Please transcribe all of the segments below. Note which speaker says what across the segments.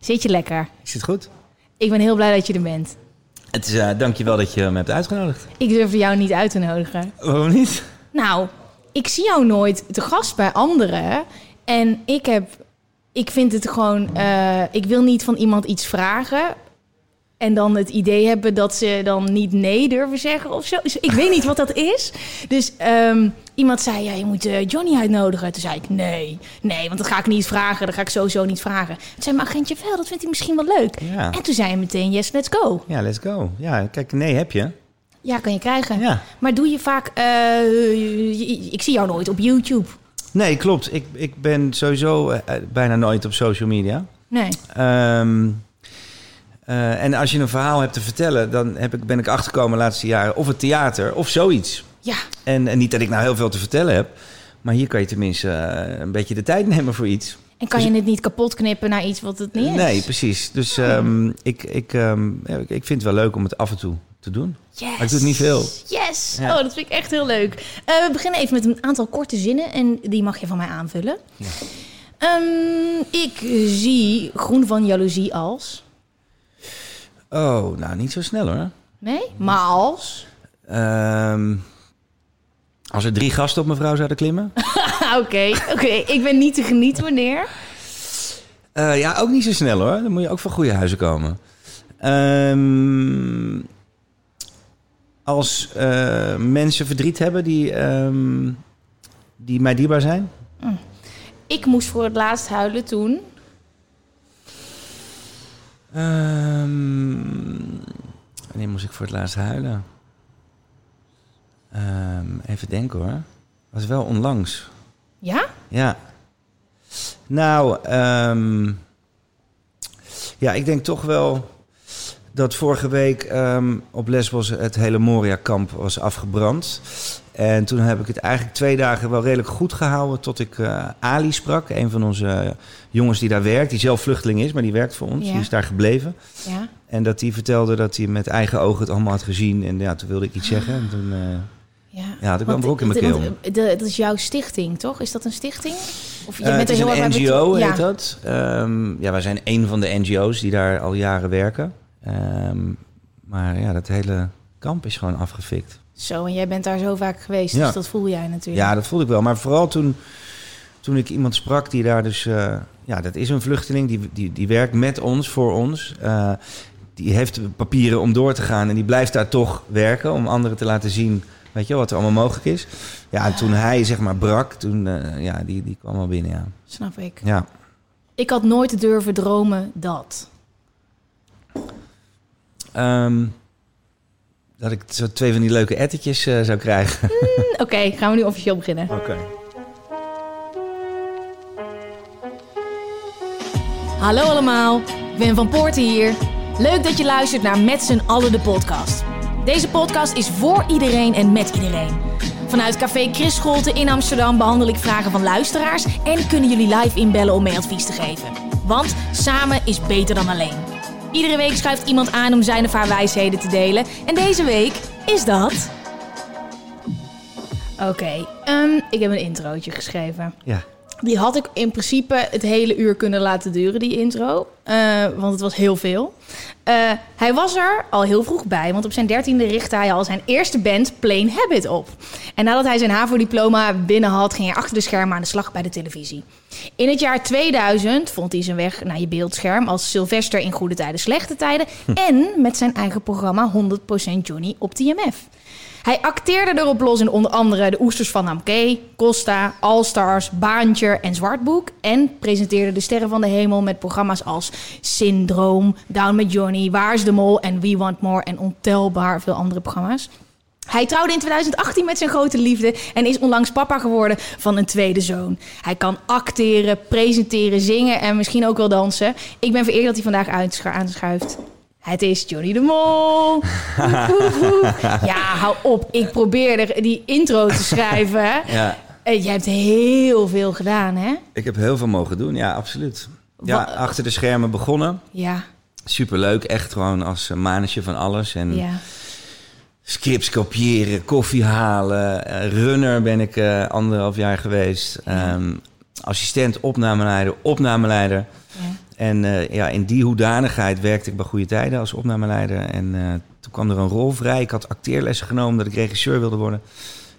Speaker 1: Zit je lekker?
Speaker 2: Is het goed?
Speaker 1: Ik ben heel blij dat je er bent.
Speaker 2: Het is, uh, dank je wel dat je me hebt uitgenodigd.
Speaker 1: Ik durf jou niet uit te nodigen.
Speaker 2: Waarom niet?
Speaker 1: Nou, ik zie jou nooit te gast bij anderen. En ik heb... Ik vind het gewoon... Uh, ik wil niet van iemand iets vragen... En dan het idee hebben dat ze dan niet nee durven zeggen of zo. Dus ik weet niet wat dat is. Dus um, iemand zei, ja, je moet uh, Johnny uitnodigen. Toen zei ik, nee, nee, want dat ga ik niet vragen. Dat ga ik sowieso niet vragen. Toen zei mijn agentje, wel, dat vindt hij misschien wel leuk.
Speaker 2: Ja.
Speaker 1: En toen zei hij meteen, yes, let's go.
Speaker 2: Ja, let's go. Ja, kijk, nee heb je.
Speaker 1: Ja, kan je krijgen.
Speaker 2: Ja.
Speaker 1: Maar doe je vaak... Uh, ik zie jou nooit op YouTube.
Speaker 2: Nee, klopt. Ik, ik ben sowieso uh, bijna nooit op social media.
Speaker 1: Nee.
Speaker 2: Um, Uh, en als je een verhaal hebt te vertellen, dan heb ik, ben ik achtergekomen de laatste jaren of het theater of zoiets.
Speaker 1: Ja.
Speaker 2: En, en, niet dat ik nou heel veel te vertellen heb, maar hier kan je tenminste uh, een beetje de tijd nemen voor iets.
Speaker 1: En kan
Speaker 2: dus,
Speaker 1: je het niet kapot knippen naar iets wat het niet is?
Speaker 2: Nee, precies. Dus um, ik, ik, um, ik vind het wel leuk om het af en toe te doen.
Speaker 1: Yes.
Speaker 2: Maar ik doe het niet veel.
Speaker 1: Yes! Ja. Oh, dat vind ik echt heel leuk. Uh, we beginnen even met een aantal korte zinnen en die mag je van mij aanvullen.
Speaker 2: Ja.
Speaker 1: ik zie groen van jaloezie als...
Speaker 2: Oh, nou, niet zo snel hoor.
Speaker 1: Nee? Maar als?
Speaker 2: Um, als er drie gasten op mevrouw zouden klimmen.
Speaker 1: Oké, oké. Ik ben niet te genieten wanneer?
Speaker 2: Uh, ja, ook niet zo snel hoor. Dan moet je ook van goede huizen komen. Um, als uh, mensen verdriet hebben die, um, die mij dierbaar zijn.
Speaker 1: Mm. Ik moest voor het laatst huilen toen...
Speaker 2: Um, wanneer moest ik voor het laatst huilen? Um, even denken hoor. Was wel onlangs.
Speaker 1: Ja?
Speaker 2: Ja. Nou, um, ja, ik denk toch wel dat vorige week op Lesbos het hele Moria-kamp was afgebrand. En toen heb ik het eigenlijk twee dagen wel redelijk goed gehouden tot ik uh, Ali sprak. Een van onze jongens die daar werkt, die zelf vluchteling is, maar die werkt voor ons.
Speaker 1: Ja.
Speaker 2: Die is daar gebleven.
Speaker 1: Ja.
Speaker 2: En dat die vertelde dat hij met eigen ogen het allemaal had gezien. En ja, toen wilde ik iets zeggen. En toen uh,
Speaker 1: ja.
Speaker 2: ja, had ik wel een brok in mijn keel.
Speaker 1: Dat is jouw stichting, toch? Is dat een stichting?
Speaker 2: Of je bent het is een NGO, heet ja. dat. Um, ja, wij zijn een van de NGO's die daar al jaren werken. Um, maar ja, dat hele kamp is gewoon afgefikt.
Speaker 1: Zo, en jij bent daar zo vaak geweest, ja. dus dat voel jij natuurlijk.
Speaker 2: Ja, dat voelde ik wel. Maar vooral toen, toen ik iemand sprak die daar dus... Uh, ja, dat is een vluchteling, die, die, die werkt met ons, voor ons. Uh, die heeft papieren om door te gaan en die blijft daar toch werken... om anderen te laten zien, weet je, wat er allemaal mogelijk is. Ja, en toen hij zeg maar brak, toen, uh, ja, die, die kwam al binnen, ja.
Speaker 1: Snap ik.
Speaker 2: Ja.
Speaker 1: Ik had nooit durven dromen dat...
Speaker 2: Um, dat ik zo twee van die leuke ettertjes uh, zou krijgen.
Speaker 1: Mm, Oké, okay, gaan we nu officieel beginnen.
Speaker 2: Oké. Okay.
Speaker 1: Hallo allemaal, ben Van Poorten hier. Leuk dat je luistert naar Met z'n allen de podcast. Deze podcast is voor iedereen en met iedereen. Vanuit Café Chris Scholte in Amsterdam behandel ik vragen van luisteraars... en kunnen jullie live inbellen om mee advies te geven. Want samen is beter dan alleen. Iedere week schuift iemand aan om zijn of haar wijsheden te delen. En deze week is dat... Oké, okay, um, ik heb een introotje geschreven.
Speaker 2: Ja.
Speaker 1: Die had ik in principe het hele uur kunnen laten duren, die intro. Uh, want het was heel veel. Uh, hij was er al heel vroeg bij, want op zijn dertiende richtte hij al zijn eerste band Plain Habit op. En nadat hij zijn HAVO-diploma binnen had, ging hij achter de schermen aan de slag bij de televisie. In het jaar 2000 vond hij zijn weg naar je beeldscherm als Sylvester in goede tijden, slechte tijden. Hm. En met zijn eigen programma 100% Johnny op TMF. Hij acteerde erop los in onder andere de Oesters van Namke, Costa, Allstars, Baantje en Zwartboek. En presenteerde de Sterren van de Hemel met programma's als Syndroom, Down met Johnny, Waar is de Mol en We Want More en ontelbaar veel andere programma's. Hij trouwde in 2018 met zijn grote liefde en is onlangs papa geworden van een tweede zoon. Hij kan acteren, presenteren, zingen en misschien ook wel dansen. Ik ben vereerd dat hij vandaag aanschuift. Het is Johnny de Mol. Ja, hou op. Ik probeerde die intro te schrijven.
Speaker 2: Ja,
Speaker 1: Eh, Jij hebt heel veel gedaan, hè?
Speaker 2: ik heb heel veel mogen doen. Ja, absoluut. Ja,
Speaker 1: Wa-
Speaker 2: achter de schermen begonnen.
Speaker 1: Ja,
Speaker 2: Superleuk. Echt gewoon als uh, manetje van alles. En
Speaker 1: ja.
Speaker 2: scripts kopiëren, koffie halen. eh, runner ben ik eh, anderhalf jaar geweest. Ehm, assistent, opnameleider, opnameleider.
Speaker 1: ja.
Speaker 2: En eh, ja, in die hoedanigheid werkte ik bij Goede Tijden als opnameleider. En eh, toen kwam er een rol vrij. Ik had acteerlessen genomen dat ik regisseur wilde worden.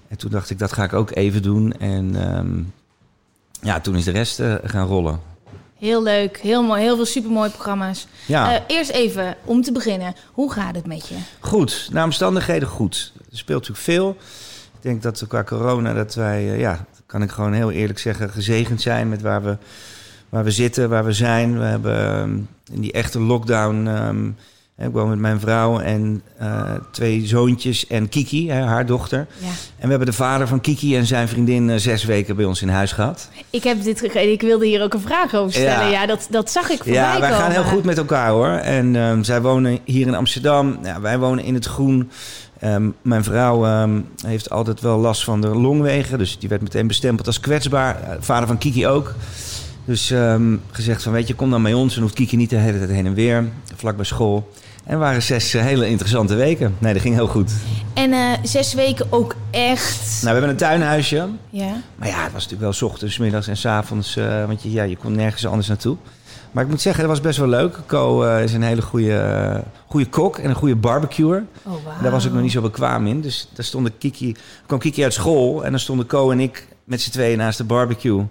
Speaker 2: En toen dacht ik, dat ga ik ook even doen. En ehm, ja, toen is de rest eh, gaan rollen.
Speaker 1: Heel leuk, heel mooi, heel veel supermooie programma's.
Speaker 2: Ja,
Speaker 1: eerst even, om te beginnen, hoe gaat het met je?
Speaker 2: goed. Naar omstandigheden goed. Er speelt natuurlijk veel. Ik denk dat qua corona, dat wij, ja, kan ik gewoon heel eerlijk zeggen, gezegend zijn met waar we, waar we zitten, waar we zijn. We hebben ehm, in die echte lockdown, ehm, ik woon met mijn vrouw en eh, twee zoontjes en Kiki, hè, haar dochter.
Speaker 1: Ja.
Speaker 2: En we hebben de vader van Kiki en zijn vriendin eh, zes weken bij ons in huis gehad.
Speaker 1: Ik heb dit ik wilde hier ook een vraag over stellen. Ja,
Speaker 2: Ja.
Speaker 1: dat, dat zag ik voorbij
Speaker 2: Ja, wij gaan heel goed met elkaar hoor. En ehm, zij wonen hier in Amsterdam. Ja, wij wonen in het groen. Mijn vrouw heeft altijd wel last van de longwegen. Dus die werd meteen bestempeld als kwetsbaar. Eh, vader van Kiki ook. Dus ehm, gezegd van, weet je, kom dan bij ons. En hoeft Kiki niet de hele tijd heen en weer. Vlak bij school. En waren zes eh, hele interessante weken. Nee, dat ging heel goed.
Speaker 1: En eh, zes weken ook echt.
Speaker 2: Nou, we hebben een tuinhuisje.
Speaker 1: Ja.
Speaker 2: Maar ja, het was natuurlijk wel 's ochtends, 's middags en 's avonds. eh, want je, ja, je kon nergens anders naartoe. Maar ik moet zeggen, dat was best wel leuk. Co is een hele goede, goede kok en een goede barbecuer.
Speaker 1: Oh, wauw.
Speaker 2: Daar was ik nog niet zo bekwaam in. Dus daar stonden Kiki, kwam Kiki uit school. En dan stonden Co en ik met z'n tweeën naast de barbecue.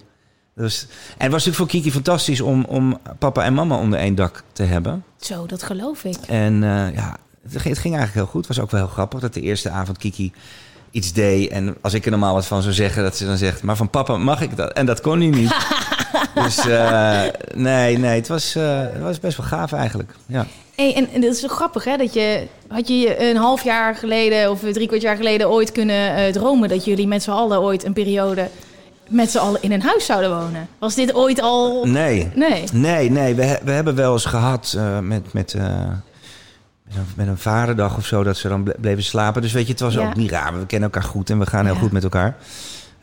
Speaker 2: Dus, en het was natuurlijk voor Kiki fantastisch om, om papa en mama onder één dak te hebben.
Speaker 1: Zo, dat geloof ik.
Speaker 2: En eh, ja, het ging, het ging eigenlijk heel goed. Het was ook wel heel grappig dat de eerste avond Kiki iets deed. En als ik er normaal wat van zou zeggen, dat ze dan zegt... maar van papa mag ik dat? En dat kon hij niet. dus eh, nee, nee, het was, eh, het was best wel gaaf eigenlijk. Ja.
Speaker 1: Hey, en, en dat is zo grappig, hè? Dat je, had je een half jaar geleden of drie kwart jaar geleden ooit kunnen dromen dat jullie met z'n allen ooit een periode met z'n allen in een huis zouden wonen? Was dit ooit al.
Speaker 2: Nee,
Speaker 1: Nee.
Speaker 2: nee, nee. We, we hebben wel eens gehad eh, met... met eh, met een, met een vaderdag of zo, dat ze dan ble- bleven slapen. Dus weet je, het was
Speaker 1: Ja.
Speaker 2: ook niet raar. We kennen elkaar goed en we gaan heel
Speaker 1: Ja.
Speaker 2: goed met elkaar.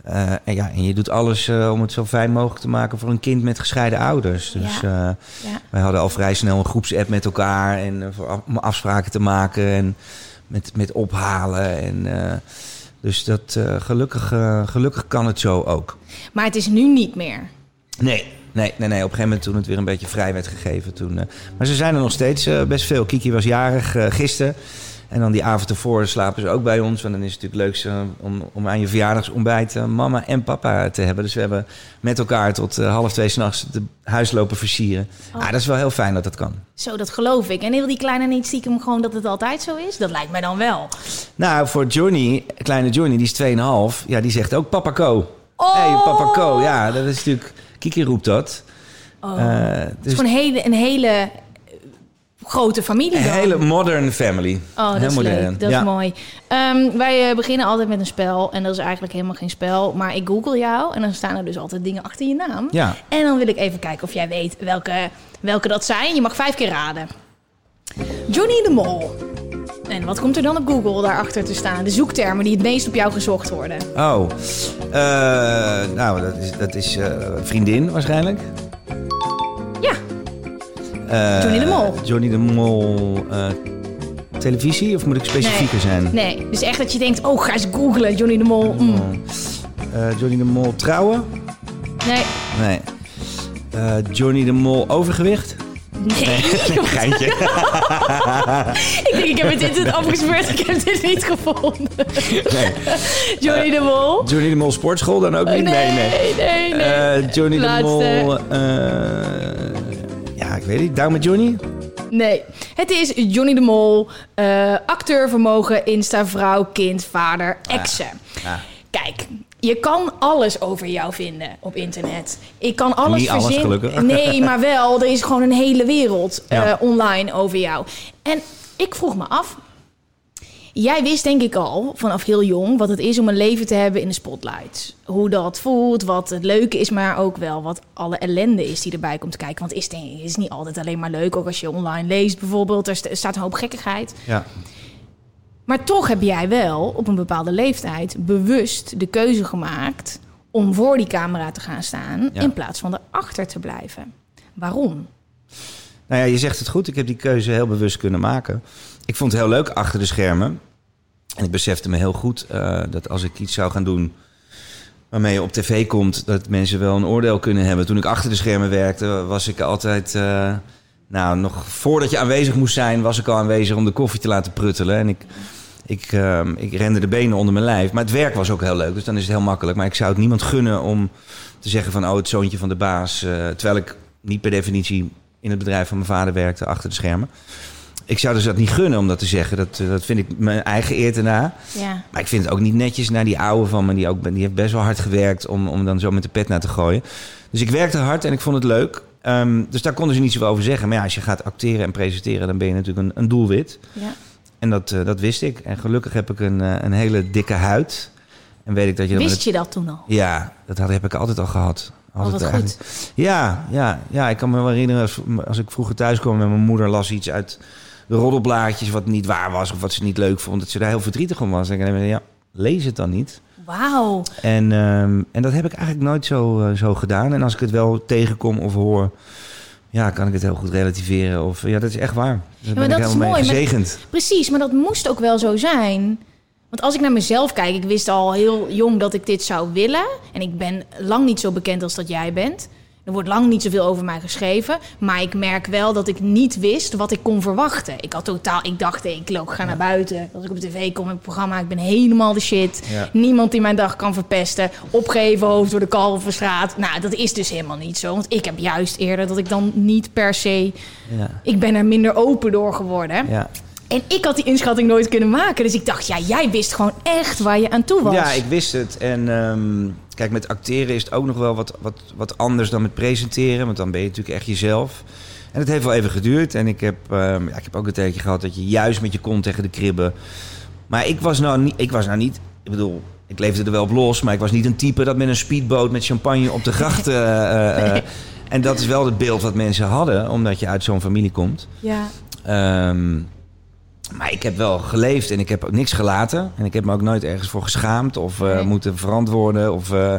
Speaker 2: Eh, en, ja, en je doet alles om het zo fijn mogelijk te maken voor een kind met gescheiden ouders. Dus
Speaker 1: Ja. Ja.
Speaker 2: wij hadden al vrij snel een groepsapp met elkaar. En om afspraken te maken en met, met ophalen. En, dus dat, eh, gelukkig, eh, gelukkig kan het zo ook.
Speaker 1: Maar het is nu niet meer.
Speaker 2: Nee, nee, nee, nee. Op een gegeven moment toen het weer een beetje vrij werd gegeven. Toen, eh, maar ze zijn er nog steeds best veel. Kiki was jarig gisteren. En dan die avond ervoor slapen ze ook bij ons. Want dan is het natuurlijk leuk om, om aan je verjaardagsontbijt eh, mama en papa te hebben. Dus we hebben met elkaar tot eh, half twee s'nachts de huis lopen versieren.
Speaker 1: Oh.
Speaker 2: Ah, dat is wel heel fijn dat dat kan.
Speaker 1: Zo, dat geloof ik. En wil die kleine niet stiekem gewoon dat het altijd zo is? Dat lijkt mij dan wel.
Speaker 2: Nou, voor Johnny, kleine Johnny, die is 2,5. Ja, die zegt ook papa Co.
Speaker 1: Oh!
Speaker 2: hey, papa Co. Ja, dat is natuurlijk... Kiki roept dat.
Speaker 1: Oh.
Speaker 2: Eh,
Speaker 1: het
Speaker 2: dus
Speaker 1: is gewoon een hele, een hele grote familie
Speaker 2: een hele modern family.
Speaker 1: Oh, dat
Speaker 2: Heel
Speaker 1: is
Speaker 2: modern.
Speaker 1: leuk. Dat
Speaker 2: ja.
Speaker 1: is mooi. Ehm, wij eh, beginnen altijd met een spel. En dat is eigenlijk helemaal geen spel. Maar ik google jou. En dan staan er dus altijd dingen achter je naam.
Speaker 2: Ja.
Speaker 1: En dan wil ik even kijken of jij weet welke, welke dat zijn. Je mag vijf keer raden. Johnny de Mol. En wat komt er dan op Google daarachter te staan? De zoektermen die het meest op jou gezocht worden.
Speaker 2: Oh, Eh, nou, dat is, dat is eh, vriendin waarschijnlijk. Eh,
Speaker 1: Johnny de Mol.
Speaker 2: Johnny de Mol. eh, televisie of moet ik specifieker zijn?
Speaker 1: nee. Dus echt dat je denkt, oh ga eens googlen. Johnny de Mol. mm.
Speaker 2: Eh, Johnny de Mol trouwen?
Speaker 1: Nee.
Speaker 2: Nee. Johnny de Mol overgewicht?
Speaker 1: Nee.
Speaker 2: Geintje.
Speaker 1: ik denk, ik heb het internet afgespeurd. Ik heb dit niet gevonden.
Speaker 2: Nee.
Speaker 1: Johnny de Mol.
Speaker 2: Johnny de Mol sportschool dan ook niet? Nee, nee.
Speaker 1: nee, nee.
Speaker 2: Eh, Johnny
Speaker 1: Laatste.
Speaker 2: de Mol. Ik weet. Down met Johnny?
Speaker 1: Nee, het is Johnny de Mol, eh acteurvermogen, Insta-vrouw, kind, vader, exen.
Speaker 2: Ah.
Speaker 1: Kijk, je kan alles over jou vinden op internet. Ik kan alles
Speaker 2: Niet alles,
Speaker 1: verzinnen.
Speaker 2: gelukkig.
Speaker 1: Nee, maar wel, er is gewoon een hele wereld eh, online over jou. En ik vroeg me af, Jij wist denk ik al vanaf heel jong wat het is om een leven te hebben in de spotlight. Hoe dat voelt, wat het leuke is, maar ook wel wat alle ellende is die erbij komt kijken. Want het is, denk ik, is niet altijd alleen maar leuk. Ook als je online leest bijvoorbeeld, er sta- er staat een hoop gekkigheid.
Speaker 2: Ja.
Speaker 1: Maar toch heb jij wel op een bepaalde leeftijd bewust de keuze gemaakt om voor die camera te gaan staan
Speaker 2: Ja.
Speaker 1: in plaats van erachter te blijven. Waarom?
Speaker 2: Nou ja, je zegt het goed. Ik heb die keuze heel bewust kunnen maken. Ik vond het heel leuk achter de schermen. En ik besefte me heel goed eh, dat als ik iets zou gaan doen waarmee je op tv komt, dat mensen wel een oordeel kunnen hebben. Toen ik achter de schermen werkte, was ik altijd. eh, nou, nog voordat je aanwezig moest zijn, was ik al aanwezig om de koffie te laten pruttelen. En ik, ik, eh, ik rende de benen onder mijn lijf. Maar het werk was ook heel leuk, dus dan is het heel makkelijk. Maar ik zou het niemand gunnen om te zeggen van, oh, het zoontje van de baas. terwijl ik niet per definitie in het bedrijf van mijn vader werkte achter de schermen. Ik zou dus dat niet gunnen om dat te zeggen. Dat, eh, dat vind ik mijn eigen eer te na.
Speaker 1: Ja.
Speaker 2: Maar ik vind het ook niet netjes naar die oude van me. Die, ook, die heeft best wel hard gewerkt om, om dan zo met de pet naar te gooien. Dus ik werkte hard en ik vond het leuk. Ehm, dus daar konden ze niet zoveel over zeggen. Maar ja, als je gaat acteren en presenteren, dan ben je natuurlijk een, een doelwit.
Speaker 1: ja.
Speaker 2: En dat, eh, dat wist ik. En gelukkig heb ik een, eh, een hele dikke huid. En weet ik dat je
Speaker 1: Wist je dat toen al?
Speaker 2: ja, dat had, heb ik altijd al gehad.
Speaker 1: Oh,
Speaker 2: Altijd eigenlijk-
Speaker 1: goed.
Speaker 2: Ja, ja, ja, ik kan me wel herinneren als, als ik vroeger thuis kwam met mijn moeder las iets uit de roddelblaadjes wat niet waar was of wat ze niet leuk vond, dat ze daar heel verdrietig om was. En ik dacht, ja, lees het dan niet.
Speaker 1: Wauw.
Speaker 2: En, ehm, en dat heb ik eigenlijk nooit zo, eh, zo gedaan. En als ik het wel tegenkom of hoor, ja, kan ik het heel goed relativeren. Of ja, dat is echt waar.
Speaker 1: Maar dat is mooi, maar-
Speaker 2: gezegend.
Speaker 1: Precies, maar dat moest ook wel zo zijn. Want als ik naar mezelf kijk, ik wist al heel jong dat ik dit zou willen. En ik ben lang niet zo bekend als dat jij bent. Er wordt lang niet zoveel over mij geschreven. Maar ik merk wel dat ik niet wist wat ik kon verwachten. Ik had totaal, ik dacht, ik loop, ga naar buiten. Als ik op tv kom in het programma, ik ben helemaal de shit.
Speaker 2: Ja.
Speaker 1: Niemand die mijn dag kan verpesten. Opgeven hoofd door de Kalverstraat. Nou, dat is dus helemaal niet zo. Want ik heb juist eerder dat ik dan niet per se...
Speaker 2: Ja,
Speaker 1: Ik ben er minder open door geworden.
Speaker 2: ja.
Speaker 1: En ik had die inschatting nooit kunnen maken. Dus ik dacht, ja, jij wist gewoon echt waar je aan toe was.
Speaker 2: Ja, ik wist het. En ehm, kijk, met acteren is het ook nog wel wat, wat, wat anders dan met presenteren. Want dan ben je natuurlijk echt jezelf. En het heeft wel even geduurd. En ik heb, ehm, ja, ik heb ook een tijdje gehad dat je juist met je kont tegen de kribben... Maar ik was nou niet... Ik, was nou niet, ik bedoel, ik leefde er wel op los. Maar ik was niet een type dat met een speedboot met champagne op de gracht... eh, eh, eh, En dat is wel het beeld wat mensen hadden, omdat je uit zo'n familie komt.
Speaker 1: Ja,
Speaker 2: Ehm, maar ik heb wel geleefd en ik heb ook niks gelaten. En ik heb me ook nooit ergens voor geschaamd of eh,
Speaker 1: Nee.
Speaker 2: moeten verantwoorden of eh,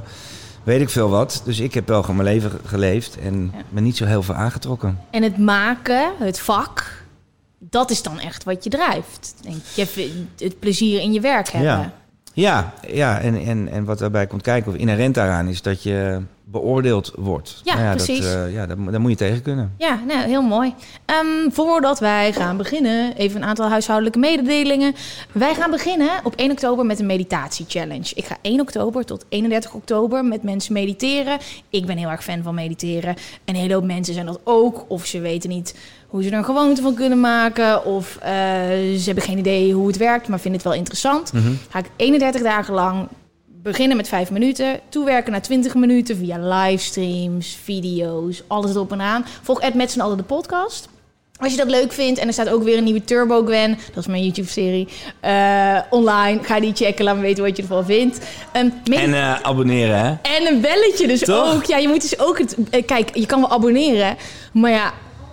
Speaker 2: weet ik veel wat. Dus ik heb wel gewoon mijn leven geleefd en
Speaker 1: Ja.
Speaker 2: me niet zo heel veel aangetrokken.
Speaker 1: en het maken, het vak, dat is dan echt wat je drijft. Je het plezier in je werk hebben.
Speaker 2: Ja. Ja, ja en, en, en wat daarbij komt kijken, of inherent daaraan, is dat je beoordeeld wordt.
Speaker 1: Ja,
Speaker 2: Nou
Speaker 1: precies.
Speaker 2: Dat, eh, ja, daar, moet- daar moet je tegen kunnen.
Speaker 1: Ja, nou, heel mooi. Ehm, voordat wij gaan beginnen, even een aantal huishoudelijke mededelingen. Wij gaan beginnen op 1 oktober met een meditatie-challenge. Ik ga 1 oktober tot 31 oktober met mensen mediteren. Ik ben heel erg fan van mediteren. En een hele hoop mensen zijn dat ook. Of ze weten niet hoe ze er een gewoonte van kunnen maken. Of eh, ze hebben geen idee hoe het werkt, maar vinden het wel interessant.
Speaker 2: Mhm.
Speaker 1: Ga ik 31 dagen lang beginnen met 5 minuten, toewerken naar 20 minuten via livestreams, video's, alles erop en aan. Volg Ed met z'n allen de podcast. Als je dat leuk vindt en er staat ook weer een nieuwe Turbo Gwen, dat is mijn YouTube-serie, eh, online. Ga die checken, laat me weten wat je ervan vindt. Ehm,
Speaker 2: En eh, abonneren, hè?
Speaker 1: en een belletje dus
Speaker 2: Toch?
Speaker 1: ook. Ja, je moet dus ook het... eh, kijk, je kan wel abonneren, maar ja,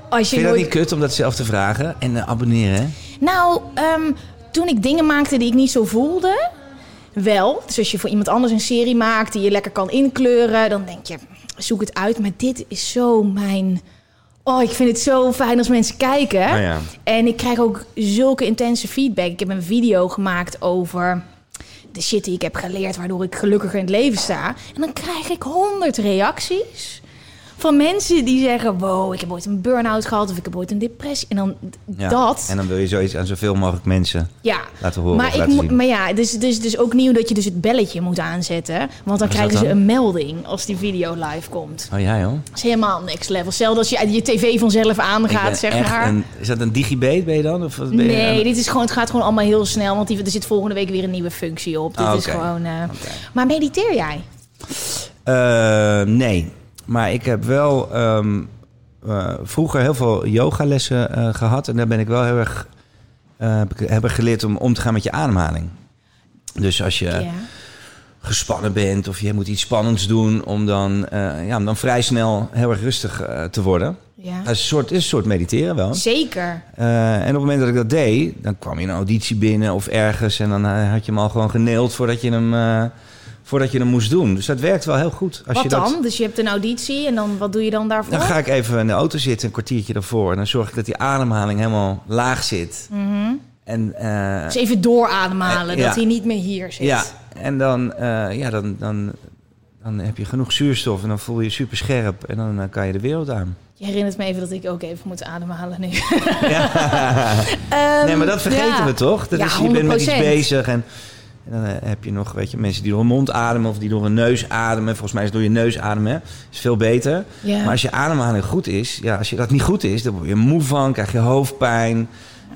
Speaker 1: als je
Speaker 2: Vind je dat niet kut om dat zelf te vragen? En abonneren, hè?
Speaker 1: Nou, ehm, toen ik dingen maakte die ik niet zo voelde, wel. Dus als je voor iemand anders een serie maakt die je lekker kan inkleuren, dan denk je, zoek het uit. Maar dit is zo mijn. Oh, ik vind het zo fijn als mensen kijken.
Speaker 2: Oh ja.
Speaker 1: En ik krijg ook zulke intense feedback. Ik heb een video gemaakt over de shit die ik heb geleerd, waardoor ik gelukkiger in het leven sta. En dan krijg ik honderd reacties van mensen die zeggen: Wow, ik heb ooit een burn-out gehad of ik heb ooit een depressie. En dan
Speaker 2: Ja.
Speaker 1: dat.
Speaker 2: En dan wil je zoiets aan zoveel mogelijk mensen
Speaker 1: Ja.
Speaker 2: laten horen
Speaker 1: Maar, ik moet- maar ja, het is, het, is dus ook nieuw dat je dus het belletje moet aanzetten. Want dan krijgen ze een melding als die video live komt.
Speaker 2: Oh ja, joh.
Speaker 1: Dat is helemaal next level. Stel dat je je tv vanzelf aangaat, zeg maar.
Speaker 2: een- is dat een digibate ben je dan? Of ben je
Speaker 1: Nee, dit is gewoon, het gaat gewoon allemaal heel snel. Want die, er zit volgende week weer een nieuwe functie op. Dit
Speaker 2: Ah,
Speaker 1: is gewoon. eh. Maar mediteer jij?
Speaker 2: Eh, nee, maar ik heb wel ehm, eh, vroeger heel veel yogalessen eh, gehad. En daar ben ik wel heel erg eh, heb ik- geleerd om om te gaan met je ademhaling. Dus als je
Speaker 1: ja.
Speaker 2: gespannen bent of je moet iets spannends doen, om dan, ja, om dan vrij snel heel erg rustig te worden.
Speaker 1: ja.
Speaker 2: Dat is een soort, is een soort mediteren wel.
Speaker 1: Zeker.
Speaker 2: En op het moment dat ik dat deed, dan kwam je een auditie binnen of ergens en dan had je hem al gewoon geneeld voordat je hem, voordat je hem moest doen. Dus dat werkt wel heel goed. Als
Speaker 1: wat
Speaker 2: je dat,
Speaker 1: dan? Dus je hebt een auditie en dan wat doe je dan daarvoor?
Speaker 2: Dan ga ik even in de auto zitten, een kwartiertje daarvoor. En dan zorg ik dat die ademhaling helemaal laag zit. En, eh,
Speaker 1: Dus even doorademhalen,
Speaker 2: Eh, ja.
Speaker 1: dat hij niet meer hier zit.
Speaker 2: ja, en dan, eh, ja, dan, dan, dan heb je genoeg zuurstof en dan voel je je super scherp. En dan kan je de wereld aan.
Speaker 1: Je herinnert me even dat ik ook even moet ademhalen nu.
Speaker 2: nee, maar dat vergeten
Speaker 1: ja.
Speaker 2: we toch? Dat
Speaker 1: Ja,
Speaker 2: is, je bent met iets
Speaker 1: 100%.
Speaker 2: bezig en, en dan eh, heb je nog weet je, mensen die door hun mond ademen of die door hun neus ademen. Volgens mij is het door je neus ademen is veel beter. Maar als je ademhaling goed is, ja, als je dat niet goed is, dan word je moe van, krijg je hoofdpijn.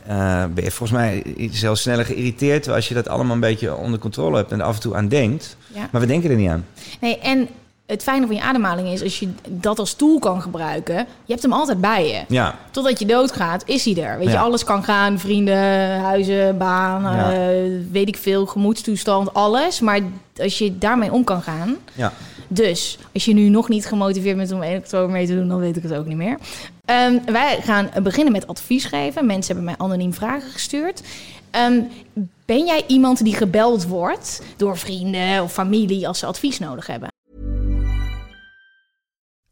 Speaker 2: eh, ben je volgens mij zelfs sneller geïrriteerd. Terwijl als je dat allemaal een beetje onder controle hebt en er af en toe aan denkt.
Speaker 1: Ja.
Speaker 2: Maar we denken er niet aan.
Speaker 1: Nee, en het fijne van je ademhaling is, als je dat als tool kan gebruiken, je hebt hem altijd bij je.
Speaker 2: Ja,
Speaker 1: Totdat je doodgaat, is hij er. Weet je, alles kan gaan. Vrienden, huizen, baan,
Speaker 2: Ja.
Speaker 1: eh, weet ik veel, gemoedstoestand, alles. Maar als je daarmee om kan gaan...
Speaker 2: ja.
Speaker 1: Dus, als je nu nog niet gemotiveerd bent om 1 oktober mee te doen... dan weet ik het ook niet meer. Ehm, wij gaan beginnen met advies geven. Mensen hebben mij anoniem vragen gestuurd. Ehm, ben jij iemand die gebeld wordt door vrienden of familie... als ze advies nodig hebben?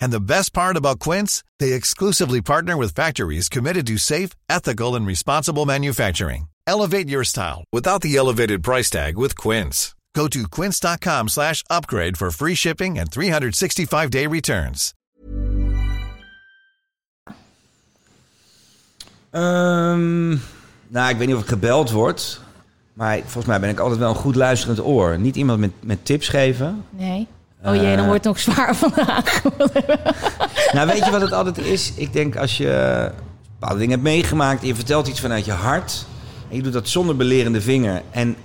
Speaker 3: And the best part about Quince, they exclusively partner with factories committed to safe, ethical, and responsible manufacturing. Elevate your style without the elevated price tag with Quince. Go to quince.com slash upgrade for free shipping and 365-day returns.
Speaker 2: Ehm, nou, ik weet niet of ik gebeld word. Maar volgens mij ben ik altijd wel een goed luisterend oor. Niet iemand met, met tips geven.
Speaker 1: Nee. Oh jee, dan
Speaker 2: Eh.
Speaker 1: wordt het nog zwaar vandaag.
Speaker 2: Nou, weet je wat het altijd is? Ik denk als je bepaalde dingen hebt meegemaakt... en je vertelt iets vanuit je hart... en je doet dat zonder belerende vinger... en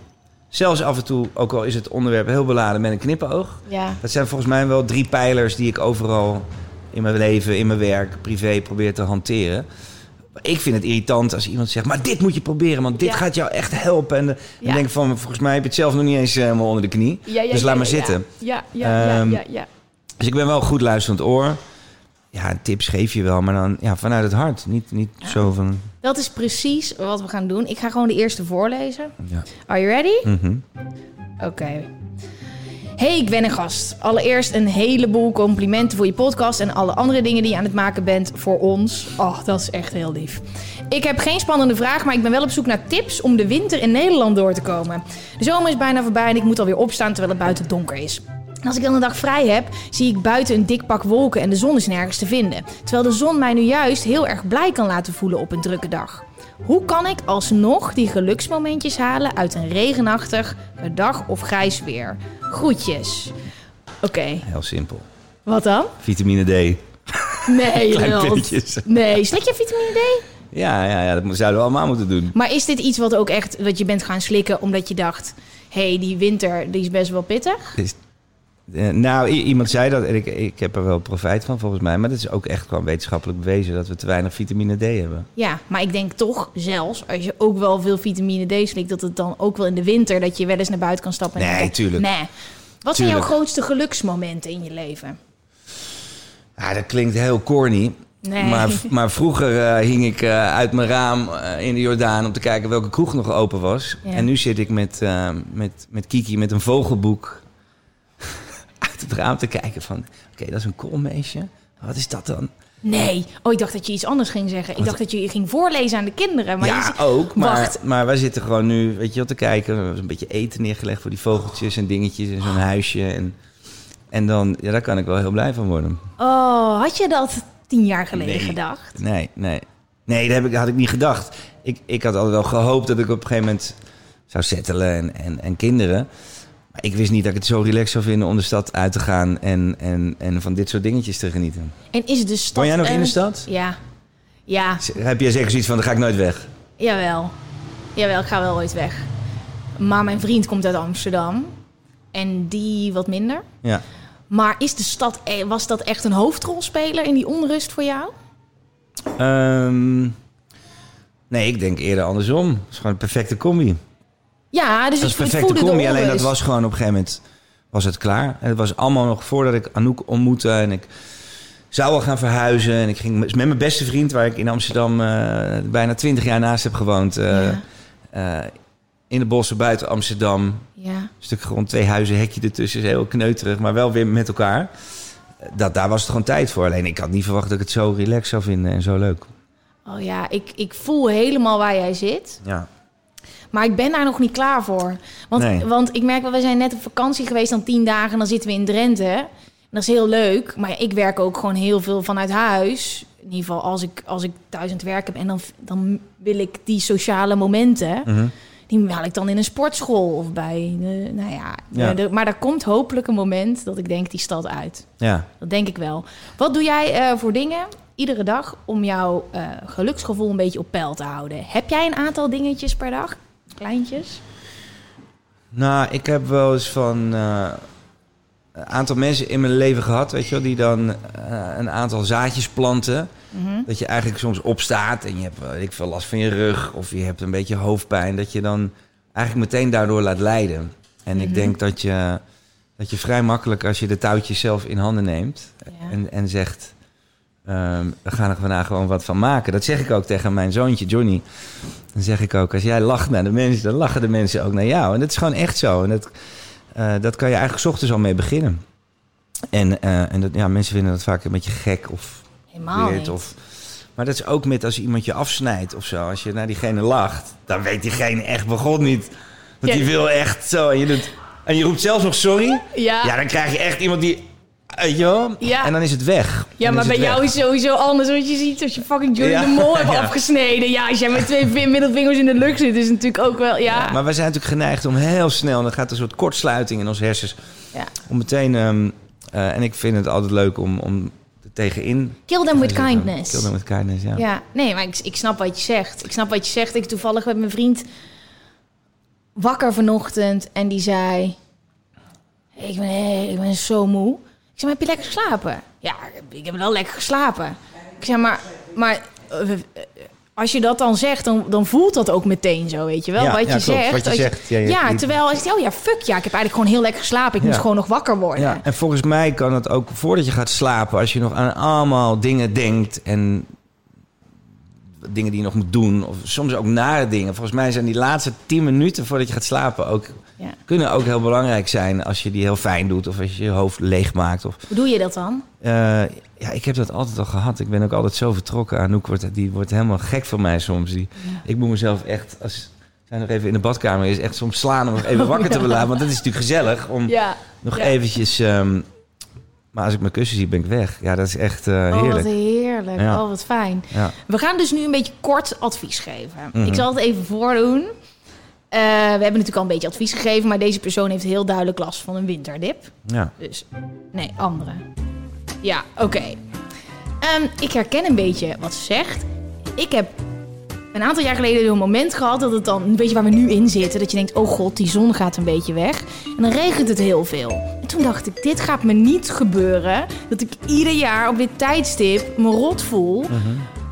Speaker 2: zelfs af en toe, ook al is het onderwerp heel beladen... met een knipoog.
Speaker 1: ja.
Speaker 2: Dat zijn volgens mij wel drie pijlers die ik overal... in mijn leven, in mijn werk, privé probeer te hanteren. Ik vind het irritant als iemand zegt... maar dit moet je proberen, want dit
Speaker 1: Ja.
Speaker 2: gaat jou echt helpen. En dan
Speaker 1: Ja.
Speaker 2: denk ik van, volgens mij heb je het zelf nog niet eens eh, helemaal onder de knie.
Speaker 1: Ja,
Speaker 2: dus laat maar zitten.
Speaker 1: Ja, ja, ja,
Speaker 2: Ehm,
Speaker 1: ja, ja.
Speaker 2: Dus ik ben wel goed luisterend oor. Ja, tips geef je wel, maar dan ja, vanuit het hart. Niet, niet zo van...
Speaker 1: Dat is precies wat we gaan doen. Ik ga gewoon de eerste voorlezen. Are you ready?
Speaker 2: Mhm.
Speaker 1: Oké. Hey, ik ben een gast. Allereerst een heleboel complimenten voor je podcast en alle andere dingen die je aan het maken bent voor ons. Oh, dat is echt heel lief. Ik heb geen spannende vraag, maar ik ben wel op zoek naar tips om de winter in Nederland door te komen. De zomer is bijna voorbij en ik moet alweer opstaan terwijl het buiten donker is. En als ik dan een dag vrij heb, zie ik buiten een dik pak wolken en de zon is nergens te vinden. Terwijl de zon mij nu juist heel erg blij kan laten voelen op een drukke dag. Hoe kan ik alsnog die geluksmomentjes halen uit een regenachtig dag of grijs weer? Groetjes. Oké,
Speaker 2: Heel simpel.
Speaker 1: wat dan?
Speaker 2: Vitamine D.
Speaker 1: Nee,
Speaker 2: Klein pilletjes.
Speaker 1: Nee, slik je vitamine D?
Speaker 2: Ja, ja, ja, dat zouden we allemaal moeten doen.
Speaker 1: Maar is dit iets wat ook echt, wat je bent gaan slikken omdat je dacht... hé, hey, die winter die is best wel pittig?
Speaker 2: Is- eh, nou, iemand zei dat en ik, ik heb er wel profijt van volgens mij. Maar dat is ook echt gewoon wetenschappelijk bewezen dat we te weinig vitamine D hebben.
Speaker 1: Ja, maar ik denk toch zelfs, als je ook wel veel vitamine D slikt... dat het dan ook wel in de winter, dat je wel eens naar buiten kan stappen. en
Speaker 2: Nee, tuurlijk.
Speaker 1: Nee. Wat zijn jouw grootste geluksmomenten in je leven?
Speaker 2: Ja, dat klinkt heel corny.
Speaker 1: Nee.
Speaker 2: Maar, maar vroeger eh, hing ik eh, uit mijn raam in de Jordaan om te kijken welke kroeg nog open was.
Speaker 1: Ja.
Speaker 2: En nu zit ik met, met, met Kiki met een vogelboek uit het raam te kijken van... Oké, dat is een koolmeesje. Wat is dat dan?
Speaker 1: Nee. Oh, ik dacht dat je iets anders ging zeggen. Ik dacht dat je ging voorlezen aan de kinderen. Maar
Speaker 2: ja, ook. Maar,
Speaker 1: Wacht.
Speaker 2: maar wij zitten gewoon nu, weet je wat, te kijken. We hebben een beetje eten neergelegd voor die vogeltjes en dingetjes en zo'n huisje. En, en dan, ja, daar kan ik wel heel blij van worden.
Speaker 1: Oh, had je dat tien jaar geleden
Speaker 2: Nee.
Speaker 1: gedacht?
Speaker 2: Nee, nee. Nee, dat heb ik, had ik niet gedacht. Ik, ik had altijd wel gehoopt dat ik op een gegeven moment zou settelen en, en, en kinderen. Maar ik wist niet dat ik het zo relaxed zou vinden om de stad uit te gaan en, en, en van dit soort dingetjes te genieten.
Speaker 1: En is de stad...
Speaker 2: Woon jij nog in de stad?
Speaker 1: Ja. Ja,
Speaker 2: Heb jij zeker zoiets van, dan ga ik nooit weg?
Speaker 1: jawel. Jawel, ik ga wel ooit weg. Maar mijn vriend komt uit Amsterdam. En die wat minder.
Speaker 2: Ja.
Speaker 1: Maar is de stad, eh, was dat echt een hoofdrolspeler in die onrust voor jou?
Speaker 2: Ehm, nee, ik denk eerder andersom. Het is gewoon een perfecte combi.
Speaker 1: Ja, dus
Speaker 2: Dat is perfecte combi. Alleen dat was gewoon op een gegeven moment was het klaar. En het was allemaal nog voordat ik Anouk ontmoette. En ik zou al gaan verhuizen. En ik ging met mijn beste vriend, waar ik in Amsterdam eh, bijna twintig jaar naast heb gewoond. eh,
Speaker 1: Ja.
Speaker 2: eh, in de bossen buiten Amsterdam.
Speaker 1: Ja.
Speaker 2: Een stuk grond, twee huizen, hekje ertussen. Is heel kneuterig, maar wel weer met elkaar. Dat, daar was het gewoon tijd voor. Alleen ik had niet verwacht dat ik het zo relaxed zou vinden en zo leuk.
Speaker 1: Oh ja, ik, ik voel helemaal waar jij zit.
Speaker 2: Ja.
Speaker 1: Maar ik ben daar nog niet klaar voor. Want,
Speaker 2: Nee.
Speaker 1: want ik merk wel, we zijn net op vakantie geweest dan tien dagen. En dan zitten we in Drenthe. En dat is heel leuk. Maar ik werk ook gewoon heel veel vanuit huis. In ieder geval als ik, als ik thuis aan het werk heb. En dan, dan wil ik die sociale momenten...
Speaker 2: Mhm.
Speaker 1: Die haal ik dan in een sportschool of bij... de- nou ja,
Speaker 2: Ja.
Speaker 1: de- maar er komt hopelijk een moment dat ik denk die stad uit.
Speaker 2: ja.
Speaker 1: Dat denk ik wel. Wat doe jij eh, voor dingen iedere dag om jouw eh, geluksgevoel een beetje op peil te houden? Heb jij een aantal dingetjes per dag? Kleintjes?
Speaker 2: Nou, ik heb wel eens van eh, een aantal mensen in mijn leven gehad, weet je wel, die dan eh, een aantal zaadjes planten.
Speaker 1: Mhm.
Speaker 2: Dat je eigenlijk soms opstaat en je hebt weet ik veel last van je rug of je hebt een beetje hoofdpijn. Dat je dan eigenlijk meteen daardoor laat leiden. En ik
Speaker 1: Mhm.
Speaker 2: denk dat je, dat je vrij makkelijk, als je de touwtjes zelf in handen neemt
Speaker 1: Ja.
Speaker 2: en, en zegt, ehm, we gaan er vandaag gewoon wat van maken. Dat zeg ik ook tegen mijn zoontje Johnny. Dan zeg ik ook, als jij lacht naar de mensen, dan lachen de mensen ook naar jou. En dat is gewoon echt zo. En dat, eh, dat kan je eigenlijk 's ochtends al mee beginnen. En, eh, en dat, ja, mensen vinden dat vaak een beetje gek of
Speaker 1: Helemaal
Speaker 2: weird. Of, maar dat is ook met als iemand je afsnijdt of zo. Als je naar diegene lacht, dan weet diegene echt begon niet. Want
Speaker 1: Ja.
Speaker 2: die wil echt zo. En je, doet, en je roept zelfs nog sorry.
Speaker 1: Ja,
Speaker 2: Ja, dan krijg je echt iemand die...
Speaker 1: Ja.
Speaker 2: En dan is het weg.
Speaker 1: ja
Speaker 2: Dan
Speaker 1: maar bij jou
Speaker 2: weg.
Speaker 1: is het sowieso anders. Want je ziet als je fucking Johnny
Speaker 2: Ja.
Speaker 1: de Mol hebt
Speaker 2: Ja.
Speaker 1: afgesneden. Ja, als jij met twee vin- middelvingers in de lucht zit, is het natuurlijk ook wel... Ja,
Speaker 2: Ja, maar wij zijn natuurlijk geneigd om heel snel... en dan gaat er een soort kortsluiting in onze hersens...
Speaker 1: Ja.
Speaker 2: om meteen... ehm, eh, en ik vind het altijd leuk om, om er tegenin...
Speaker 1: Kill them
Speaker 2: te
Speaker 1: with kindness.
Speaker 2: Kill them with kindness, ja.
Speaker 1: Ja, nee, maar ik, ik snap wat je zegt. Ik snap wat je zegt. Ik toevallig met mijn vriend wakker vanochtend en die zei: ik ben, eh, ik ben zo moe. Ik zei: maar heb je lekker geslapen? Ja, ik heb wel lekker geslapen. Ik zei: maar, maar eh, eh, als je dat dan zegt, dan, dan voelt dat ook meteen zo, weet je wel?
Speaker 2: Ja,
Speaker 1: wat, je zegt,
Speaker 2: wat je
Speaker 1: als
Speaker 2: zegt. Ja,
Speaker 1: terwijl als je oh ja, fuck ja, ik heb eigenlijk gewoon heel lekker geslapen. Ik moest gewoon nog wakker worden.
Speaker 2: Ja, en volgens mij kan het ook voordat je gaat slapen, als je nog aan allemaal dingen denkt en dingen die je nog moet doen, of soms ook nare dingen. Volgens mij zijn die laatste tien minuten voordat je gaat slapen ook,
Speaker 1: Ja.
Speaker 2: kunnen ook heel belangrijk zijn als je die heel fijn doet of als je je hoofd leeg maakt. Of,
Speaker 1: Hoe doe je dat dan?
Speaker 2: eh, ja, ik heb dat altijd al gehad. Ik ben ook altijd zo vertrokken. Anouk wordt, die wordt helemaal gek van mij soms. Die, Ik moet mezelf echt, als zij nog even in de badkamer is, echt soms slaan om nog even wakker te laten. Want dat is natuurlijk gezellig om
Speaker 1: Ja.
Speaker 2: nog eventjes... ehm, maar als ik mijn kussen zie, ben ik weg. Ja, dat is echt eh,
Speaker 1: Oh, wat
Speaker 2: heerlijk.
Speaker 1: heerlijk.
Speaker 2: Ja.
Speaker 1: Oh, wat fijn.
Speaker 2: Ja.
Speaker 1: We gaan dus nu een beetje kort advies geven.
Speaker 2: Mhm.
Speaker 1: Ik zal het even voordoen. Eh, we hebben natuurlijk al een beetje advies gegeven, maar deze persoon heeft heel duidelijk last van een winterdip.
Speaker 2: Ja.
Speaker 1: Dus, nee, andere. Ja, oké. Ehm, ik herken een beetje wat ze zegt. Ik heb een aantal jaar geleden een moment gehad dat het dan, een beetje waar we nu in zitten, dat je denkt, oh god, die zon gaat een beetje weg. En dan regent het heel veel. En toen dacht ik, dit gaat me niet gebeuren, dat ik ieder jaar op dit tijdstip me rot voel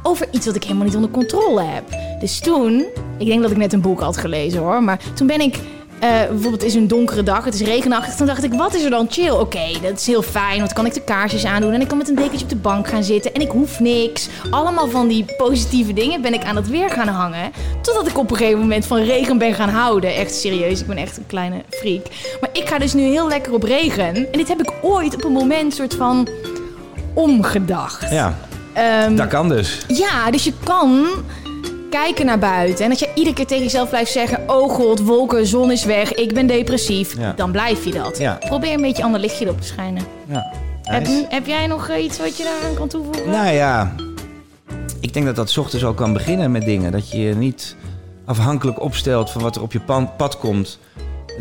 Speaker 1: over iets wat ik helemaal niet onder controle heb. Dus toen, ik denk dat ik net een boek had gelezen hoor, maar toen ben ik, bijvoorbeeld het is een donkere dag, het is regenachtig, toen dacht ik, wat is er dan chill? Oké, dat is heel fijn, want dan kan ik de kaarsjes aandoen en ik kan met een dekentje op de bank gaan zitten en ik hoef niks. Allemaal van die positieve dingen ben ik aan het weer gaan hangen, totdat ik op een gegeven moment van regen ben gaan houden. Echt serieus, ik ben echt een kleine freak. Maar ik ga dus nu heel lekker op regen en dit heb ik ooit op een moment soort van omgedacht.
Speaker 2: Ja,
Speaker 1: Ehm,
Speaker 2: dat kan dus.
Speaker 1: ja, dus je kan kijken naar buiten. En dat je iedere keer tegen jezelf blijft zeggen... Oh god, wolken, zon is weg, ik ben depressief.
Speaker 2: Ja.
Speaker 1: Dan blijf je dat.
Speaker 2: Ja.
Speaker 1: Probeer een beetje ander lichtje erop te schijnen.
Speaker 2: Ja.
Speaker 1: Heb,
Speaker 2: Nice.
Speaker 1: heb jij nog eh, iets wat je daaraan kan toevoegen?
Speaker 2: Nou ja, ik denk dat dat ochtends al kan beginnen met dingen. Dat je je niet afhankelijk opstelt van wat er op je pad komt.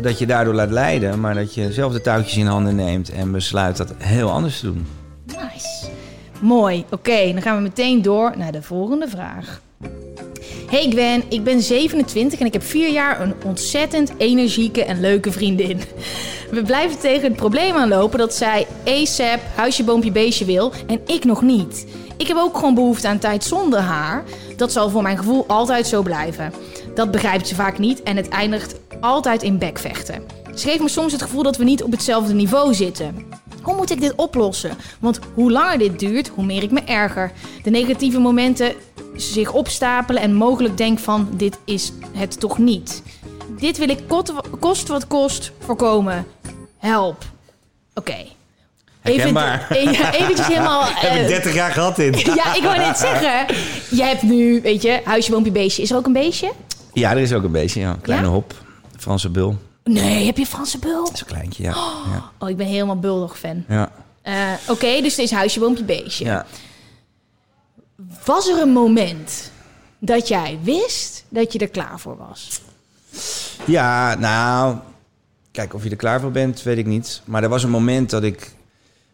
Speaker 2: Dat je daardoor laat leiden, maar dat je zelf de touwtjes in handen neemt en besluit dat heel anders te doen.
Speaker 1: Nice. Mooi. Oké, dan gaan we meteen door naar de volgende vraag. Hey Gwen, ik ben 27 en ik heb vier jaar een ontzettend energieke en leuke vriendin. We blijven tegen het probleem aanlopen dat zij ASAP, huisje, boompje, beestje wil en ik nog niet. Ik heb ook gewoon behoefte aan tijd zonder haar. Dat zal voor mijn gevoel altijd zo blijven. Dat begrijpt ze vaak niet en het eindigt altijd in bekvechten. Ze geeft me soms het gevoel dat we niet op hetzelfde niveau zitten. Hoe moet ik dit oplossen? Want hoe langer dit duurt, hoe meer ik me erger. De negatieve momenten zich opstapelen en mogelijk denk van dit is het toch niet. Dit wil ik kost wat kost voorkomen. Help. Oké. Even, ja, eventjes helemaal... eh,
Speaker 2: 30 jaar gehad in.
Speaker 1: ja, ik wou net zeggen. Je hebt nu, weet je, huisje, boompje, beestje. Is er ook een beestje?
Speaker 2: Ja, er is ook een beetje, ja. Kleine
Speaker 1: Ja?
Speaker 2: hop. Franse bul.
Speaker 1: Nee, heb je Franse bul?
Speaker 2: Dat is een kleintje, ja. Ja.
Speaker 1: Oh, ik ben helemaal bulldog fan.
Speaker 2: ja.
Speaker 1: Eh, Oké, dus het is huisje, boompje, beestje.
Speaker 2: ja.
Speaker 1: Was er een moment dat jij wist dat je er klaar voor was?
Speaker 2: Ja, nou, kijk, of je er klaar voor bent, weet ik niet. Maar er was een moment dat ik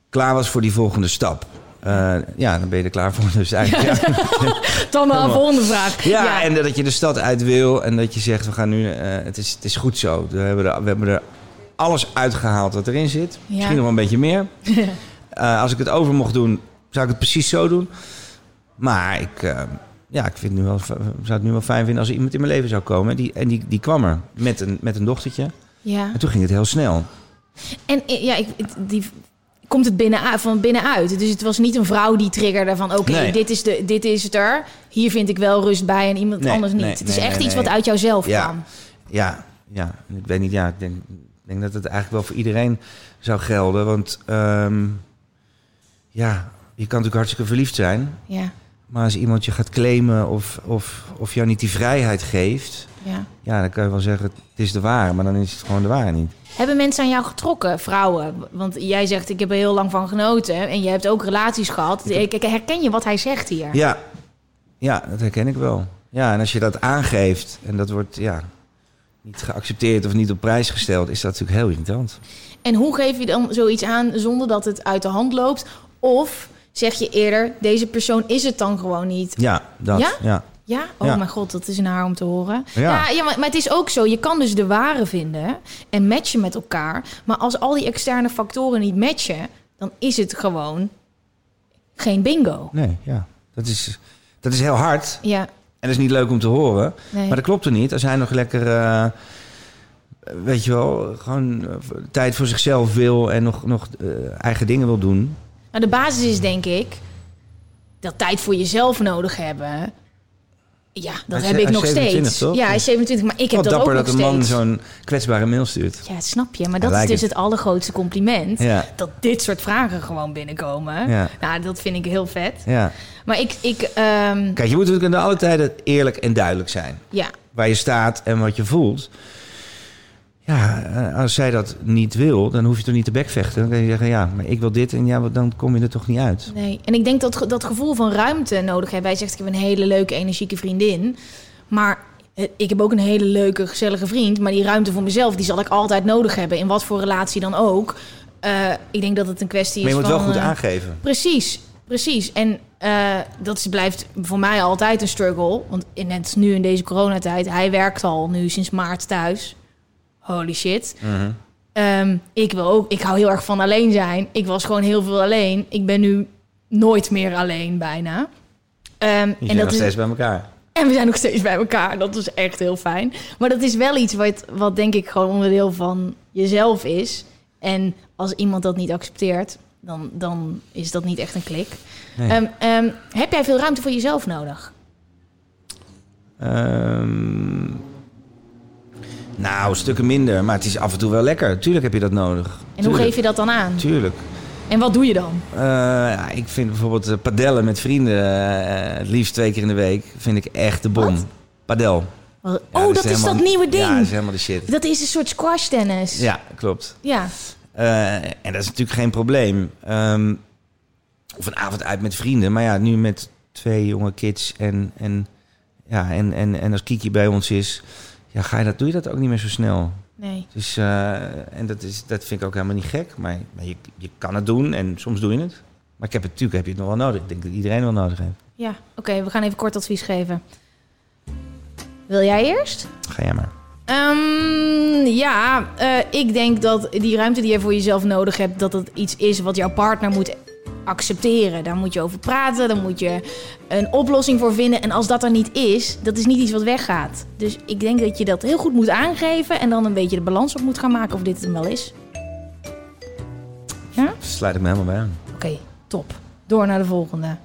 Speaker 2: klaar was voor die volgende stap. Eh, ja, dan ben je er klaar voor. Dus eigenlijk, ja.
Speaker 1: Dan de volgende vraag.
Speaker 2: Ja, en dat je de stad uit wil en dat je zegt, we gaan nu, eh, het, is, het is goed zo. We hebben, er, we hebben er alles uitgehaald wat erin zit.
Speaker 1: Ja.
Speaker 2: Misschien nog wel een beetje meer. Eh, als ik het over mocht doen, zou ik het precies zo doen. Maar ik, ja, ik vind nu wel, zou het nu wel fijn vinden als er iemand in mijn leven zou komen. Die, en die, die kwam er met een, met een dochtertje.
Speaker 1: ja.
Speaker 2: En toen ging het heel snel.
Speaker 1: En ja, ik, die komt het binnen, van binnenuit. Dus het was niet een vrouw die triggerde van... oké,
Speaker 2: Nee.
Speaker 1: dit, is de, dit is het er. Hier vind ik wel rust bij en iemand
Speaker 2: Nee,
Speaker 1: anders niet.
Speaker 2: nee,
Speaker 1: het is echt iets wat uit jouzelf
Speaker 2: Ja.
Speaker 1: kwam.
Speaker 2: Ja, ja. Ik weet niet, ja, ik denk, denk dat het eigenlijk wel voor iedereen zou gelden. Want ehm, ja, je kan natuurlijk hartstikke verliefd zijn.
Speaker 1: Ja,
Speaker 2: Maar als iemand je gaat claimen of, of, of jou niet die vrijheid geeft...
Speaker 1: ja.
Speaker 2: Ja, dan kan je wel zeggen, het is de ware. Maar dan is het gewoon de ware niet.
Speaker 1: Hebben mensen aan jou getrokken, vrouwen? Want jij zegt, ik heb er heel lang van genoten. En je hebt ook relaties gehad. Ik, ik herken je wat hij zegt hier.
Speaker 2: Ja, ja, dat herken ik wel. Ja, en als je dat aangeeft en dat wordt ja, niet geaccepteerd of niet op prijs gesteld... is dat natuurlijk heel irritant.
Speaker 1: En hoe geef je dan zoiets aan zonder dat het uit de hand loopt? Of zeg je eerder, deze persoon is het dan gewoon niet?
Speaker 2: Ja, dat.
Speaker 1: Ja?
Speaker 2: ja.
Speaker 1: Ja? Oh
Speaker 2: Ja.
Speaker 1: mijn god, dat is naar om te horen.
Speaker 2: Ja.
Speaker 1: Ja, ja, maar, maar het is ook zo. Je kan dus de ware vinden en matchen met elkaar. Maar als al die externe factoren niet matchen... dan is het gewoon geen bingo.
Speaker 2: Nee, ja. Dat is, dat is heel hard.
Speaker 1: Ja,
Speaker 2: En dat is niet leuk om te horen.
Speaker 1: nee.
Speaker 2: Maar dat klopt er niet. Als hij nog lekker, eh, weet je wel, gewoon eh, tijd voor zichzelf wil en nog, nog eh, eigen dingen wil doen.
Speaker 1: Nou, de basis is denk ik dat tijd voor jezelf nodig hebben. Ja, dat
Speaker 2: Hij
Speaker 1: heb ik nog
Speaker 2: 27
Speaker 1: steeds.
Speaker 2: toch?
Speaker 1: Ja, hij is 27, maar ik heb dat ook
Speaker 2: dapper
Speaker 1: nog
Speaker 2: dat een man
Speaker 1: steeds.
Speaker 2: zo'n kwetsbare mail stuurt.
Speaker 1: Ja, dat snap je. Maar dat is dus het allergrootste compliment.
Speaker 2: Ja,
Speaker 1: Dat dit soort vragen gewoon binnenkomen.
Speaker 2: Ja.
Speaker 1: Nou, dat vind ik heel vet.
Speaker 2: ja.
Speaker 1: Maar ik, ik ehm,
Speaker 2: Kijk, je moet natuurlijk in alle tijden eerlijk en duidelijk zijn.
Speaker 1: ja,
Speaker 2: Waar je staat en wat je voelt. Ja, eh, als zij dat niet wil, dan hoef je toch niet te bekvechten. Dan kan je zeggen, ja, maar ik wil dit en ja, dan kom je er toch niet uit.
Speaker 1: nee. En ik denk dat dat gevoel van ruimte nodig hebben. Hij zegt, ik heb een hele leuke, energieke vriendin. Maar eh, ik heb ook een hele leuke, gezellige vriend. Maar die ruimte voor mezelf, die zal ik altijd nodig hebben. In wat voor relatie dan ook. Eh, ik denk dat het een kwestie
Speaker 2: Maar
Speaker 1: is
Speaker 2: je moet wel
Speaker 1: van...
Speaker 2: goed
Speaker 1: eh,
Speaker 2: aangeven.
Speaker 1: Precies, precies. En dat is, blijft voor mij altijd een struggle. Want net nu in deze coronatijd, hij werkt al nu sinds maart thuis. Holy shit.
Speaker 2: Mhm.
Speaker 1: Ehm, ik wil ook, ik hou heel erg van alleen zijn. Ik was gewoon heel veel alleen. Ik ben nu nooit meer alleen bijna.
Speaker 2: Je
Speaker 1: en, dat
Speaker 2: nog
Speaker 1: is,
Speaker 2: steeds bij elkaar.
Speaker 1: en we zijn nog steeds bij elkaar. Dat is echt heel fijn. Maar dat is wel iets wat, wat denk ik gewoon onderdeel van jezelf is. En als iemand dat niet accepteert, dan, dan is dat niet echt een klik.
Speaker 2: Nee.
Speaker 1: Ehm, heb jij veel ruimte voor jezelf nodig?
Speaker 2: Nou, stukken minder. Maar het is af en toe wel lekker. Tuurlijk heb je dat nodig.
Speaker 1: En hoe geef je dat dan aan?
Speaker 2: Tuurlijk.
Speaker 1: En wat doe je dan?
Speaker 2: Eh, ik vind bijvoorbeeld eh, padellen met vrienden, eh, het liefst twee keer in de week, vind ik echt de bom.
Speaker 1: Wat?
Speaker 2: Padel. Ja,
Speaker 1: oh, dat is
Speaker 2: helemaal-
Speaker 1: dat nieuwe ding.
Speaker 2: Ja, dat is helemaal de shit.
Speaker 1: Dat is een soort squash tennis.
Speaker 2: Ja, klopt.
Speaker 1: Ja.
Speaker 2: En dat is natuurlijk geen probleem. Ehm, of een avond uit met vrienden. Maar ja, nu met twee jonge kids en, en, ja, en, en, en als Kiki bij ons is, ja, ga je dat, doe je dat ook niet meer zo snel.
Speaker 1: Nee.
Speaker 2: Dus, eh, en dat, is, dat vind ik ook helemaal niet gek. Maar, maar je, je kan het doen en soms doe je het. Maar ik heb het, natuurlijk heb je het nog wel nodig. Ik denk dat iedereen wel nodig heeft.
Speaker 1: Ja, oké, we gaan even kort advies geven. Wil jij eerst?
Speaker 2: Ga jij maar.
Speaker 1: Ehm, ja, eh, ik denk dat die ruimte die je voor jezelf nodig hebt, dat dat iets is wat jouw partner moet accepteren. Daar moet je over praten, daar moet je een oplossing voor vinden. En als dat er niet is, dat is niet iets wat weggaat. Dus ik denk dat je dat heel goed moet aangeven en dan een beetje de balans op moet gaan maken of dit het hem wel is. Ja?
Speaker 2: Sluit ik me helemaal bij aan.
Speaker 1: Oké, top. Door naar de volgende.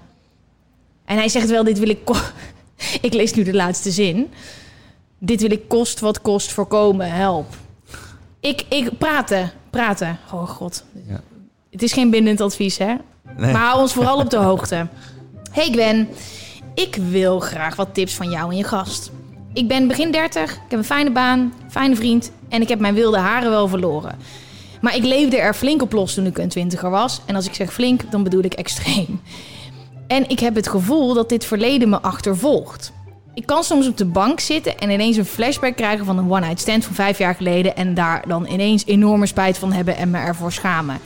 Speaker 1: En hij zegt wel, dit wil ik... ik lees nu de laatste zin. Dit wil ik kost wat kost voorkomen. Help. Ik, ik praten. Praten. Oh god.
Speaker 2: Ja.
Speaker 1: Het is geen bindend advies, hè? Maar hou ons vooral op de hoogte. Hey Gwen, ik wil graag wat tips van jou en je gast. Ik ben begin 30, ik heb een fijne baan, fijne vriend en ik heb mijn wilde haren wel verloren. Maar ik leefde er flink op los toen ik een twintiger was. En als ik zeg flink, dan bedoel ik extreem. En ik heb het gevoel dat dit verleden me achtervolgt. Ik kan soms op de bank zitten en ineens een flashback krijgen van een one-night stand van vijf jaar geleden. En daar dan ineens enorme spijt van hebben en me ervoor schamen.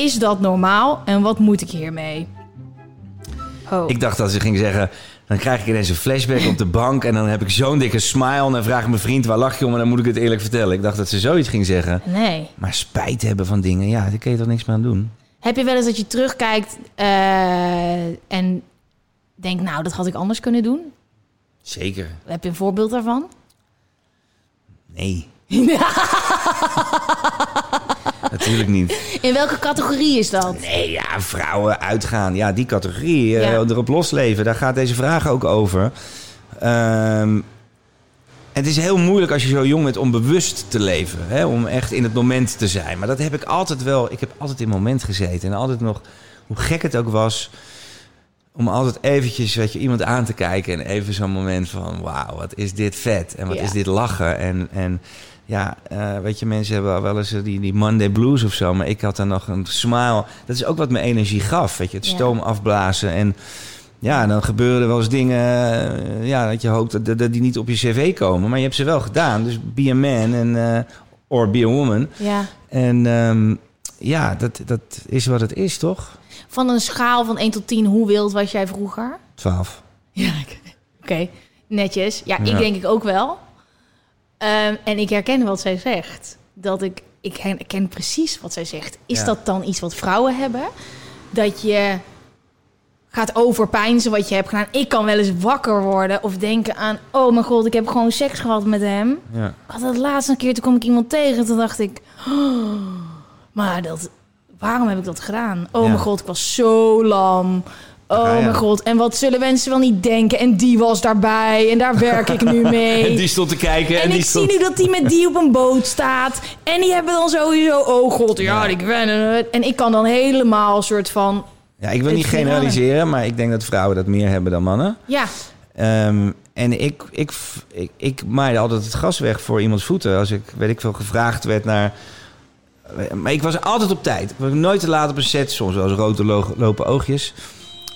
Speaker 1: Is dat normaal en wat moet ik hiermee? Oh.
Speaker 2: Ik dacht dat ze ging zeggen... Dan krijg ik ineens een flashback op de bank... en dan heb ik zo'n dikke smile... en dan vraag ik mijn vriend, waar lach je om? En dan moet ik het eerlijk vertellen. Ik dacht dat ze zoiets ging zeggen.
Speaker 1: Nee.
Speaker 2: Maar spijt hebben van dingen, ja, daar kun je toch niks meer aan doen?
Speaker 1: Heb je wel eens dat je terugkijkt eh, en denkt, nou, dat had ik anders kunnen doen?
Speaker 2: Zeker.
Speaker 1: Heb je een voorbeeld daarvan?
Speaker 2: Nee. Natuurlijk niet.
Speaker 1: In welke categorie is dat?
Speaker 2: Nee, ja, vrouwen uitgaan. Ja, die categorie. eh,
Speaker 1: Ja.
Speaker 2: erop losleven. Daar gaat deze vraag ook over. Ehm, het is heel moeilijk als je zo jong bent om bewust te leven. Hè? Om echt in het moment te zijn. Maar dat heb ik altijd wel. Ik heb altijd in het moment gezeten. En altijd nog, hoe gek het ook was... om altijd eventjes weet je, iemand aan te kijken... en even zo'n moment van... wauw, wat is dit vet. En wat
Speaker 1: Ja.
Speaker 2: is dit lachen. En... en ja, eh, weet je, mensen hebben wel eens eh, die, die Monday blues of zo. Maar ik had dan nog een smile. Dat is ook wat me energie gaf. Weet je, het
Speaker 1: Ja.
Speaker 2: stoom afblazen. En ja, dan gebeuren er wel eens dingen. eh, ja, dat je hoopt dat, dat die niet op je cv komen. Maar je hebt ze wel gedaan. Dus be a man en or be a woman.
Speaker 1: Ja.
Speaker 2: En ehm, ja, dat, dat is wat het is, toch?
Speaker 1: Van een schaal van 1 tot 10, hoe wild was jij vroeger?
Speaker 2: 12.
Speaker 1: Ja, oké. Netjes. Ja, ik denk ik ook wel. Ehm, en ik herken wat zij zegt. Dat ik, ik herken precies wat zij zegt. Is
Speaker 2: Ja.
Speaker 1: dat dan iets wat vrouwen hebben? Dat je gaat overpijnzen wat je hebt gedaan. Ik kan wel eens wakker worden of denken aan... oh mijn god, ik heb gewoon seks gehad met hem.
Speaker 2: Ja.
Speaker 1: Had het laatste keer, toen kwam ik iemand tegen. Toen dacht ik, oh, maar dat, waarom heb ik dat gedaan? Oh
Speaker 2: Ja.
Speaker 1: mijn god, ik was zo lam. Oh
Speaker 2: Ja, ja.
Speaker 1: mijn god, en wat zullen mensen wel niet denken? En die was daarbij en daar werk ik nu mee.
Speaker 2: En die stond te kijken. En,
Speaker 1: En
Speaker 2: die
Speaker 1: ik
Speaker 2: stond...
Speaker 1: zie nu dat die met die op een boot staat. En die hebben dan sowieso, oh god, ja, ik ben het. En ik kan dan helemaal een soort van,
Speaker 2: Ja, ik wil niet generaliseren, maar ik denk dat vrouwen dat meer hebben dan mannen.
Speaker 1: ja,
Speaker 2: Ehm, en ik, ik, ik, ik maaide altijd het gras weg voor iemands voeten. Als ik, weet ik veel, gevraagd werd naar... Maar ik was altijd op tijd. Ik was nooit te laat op een set. Soms eens rode lo- lopen oogjes.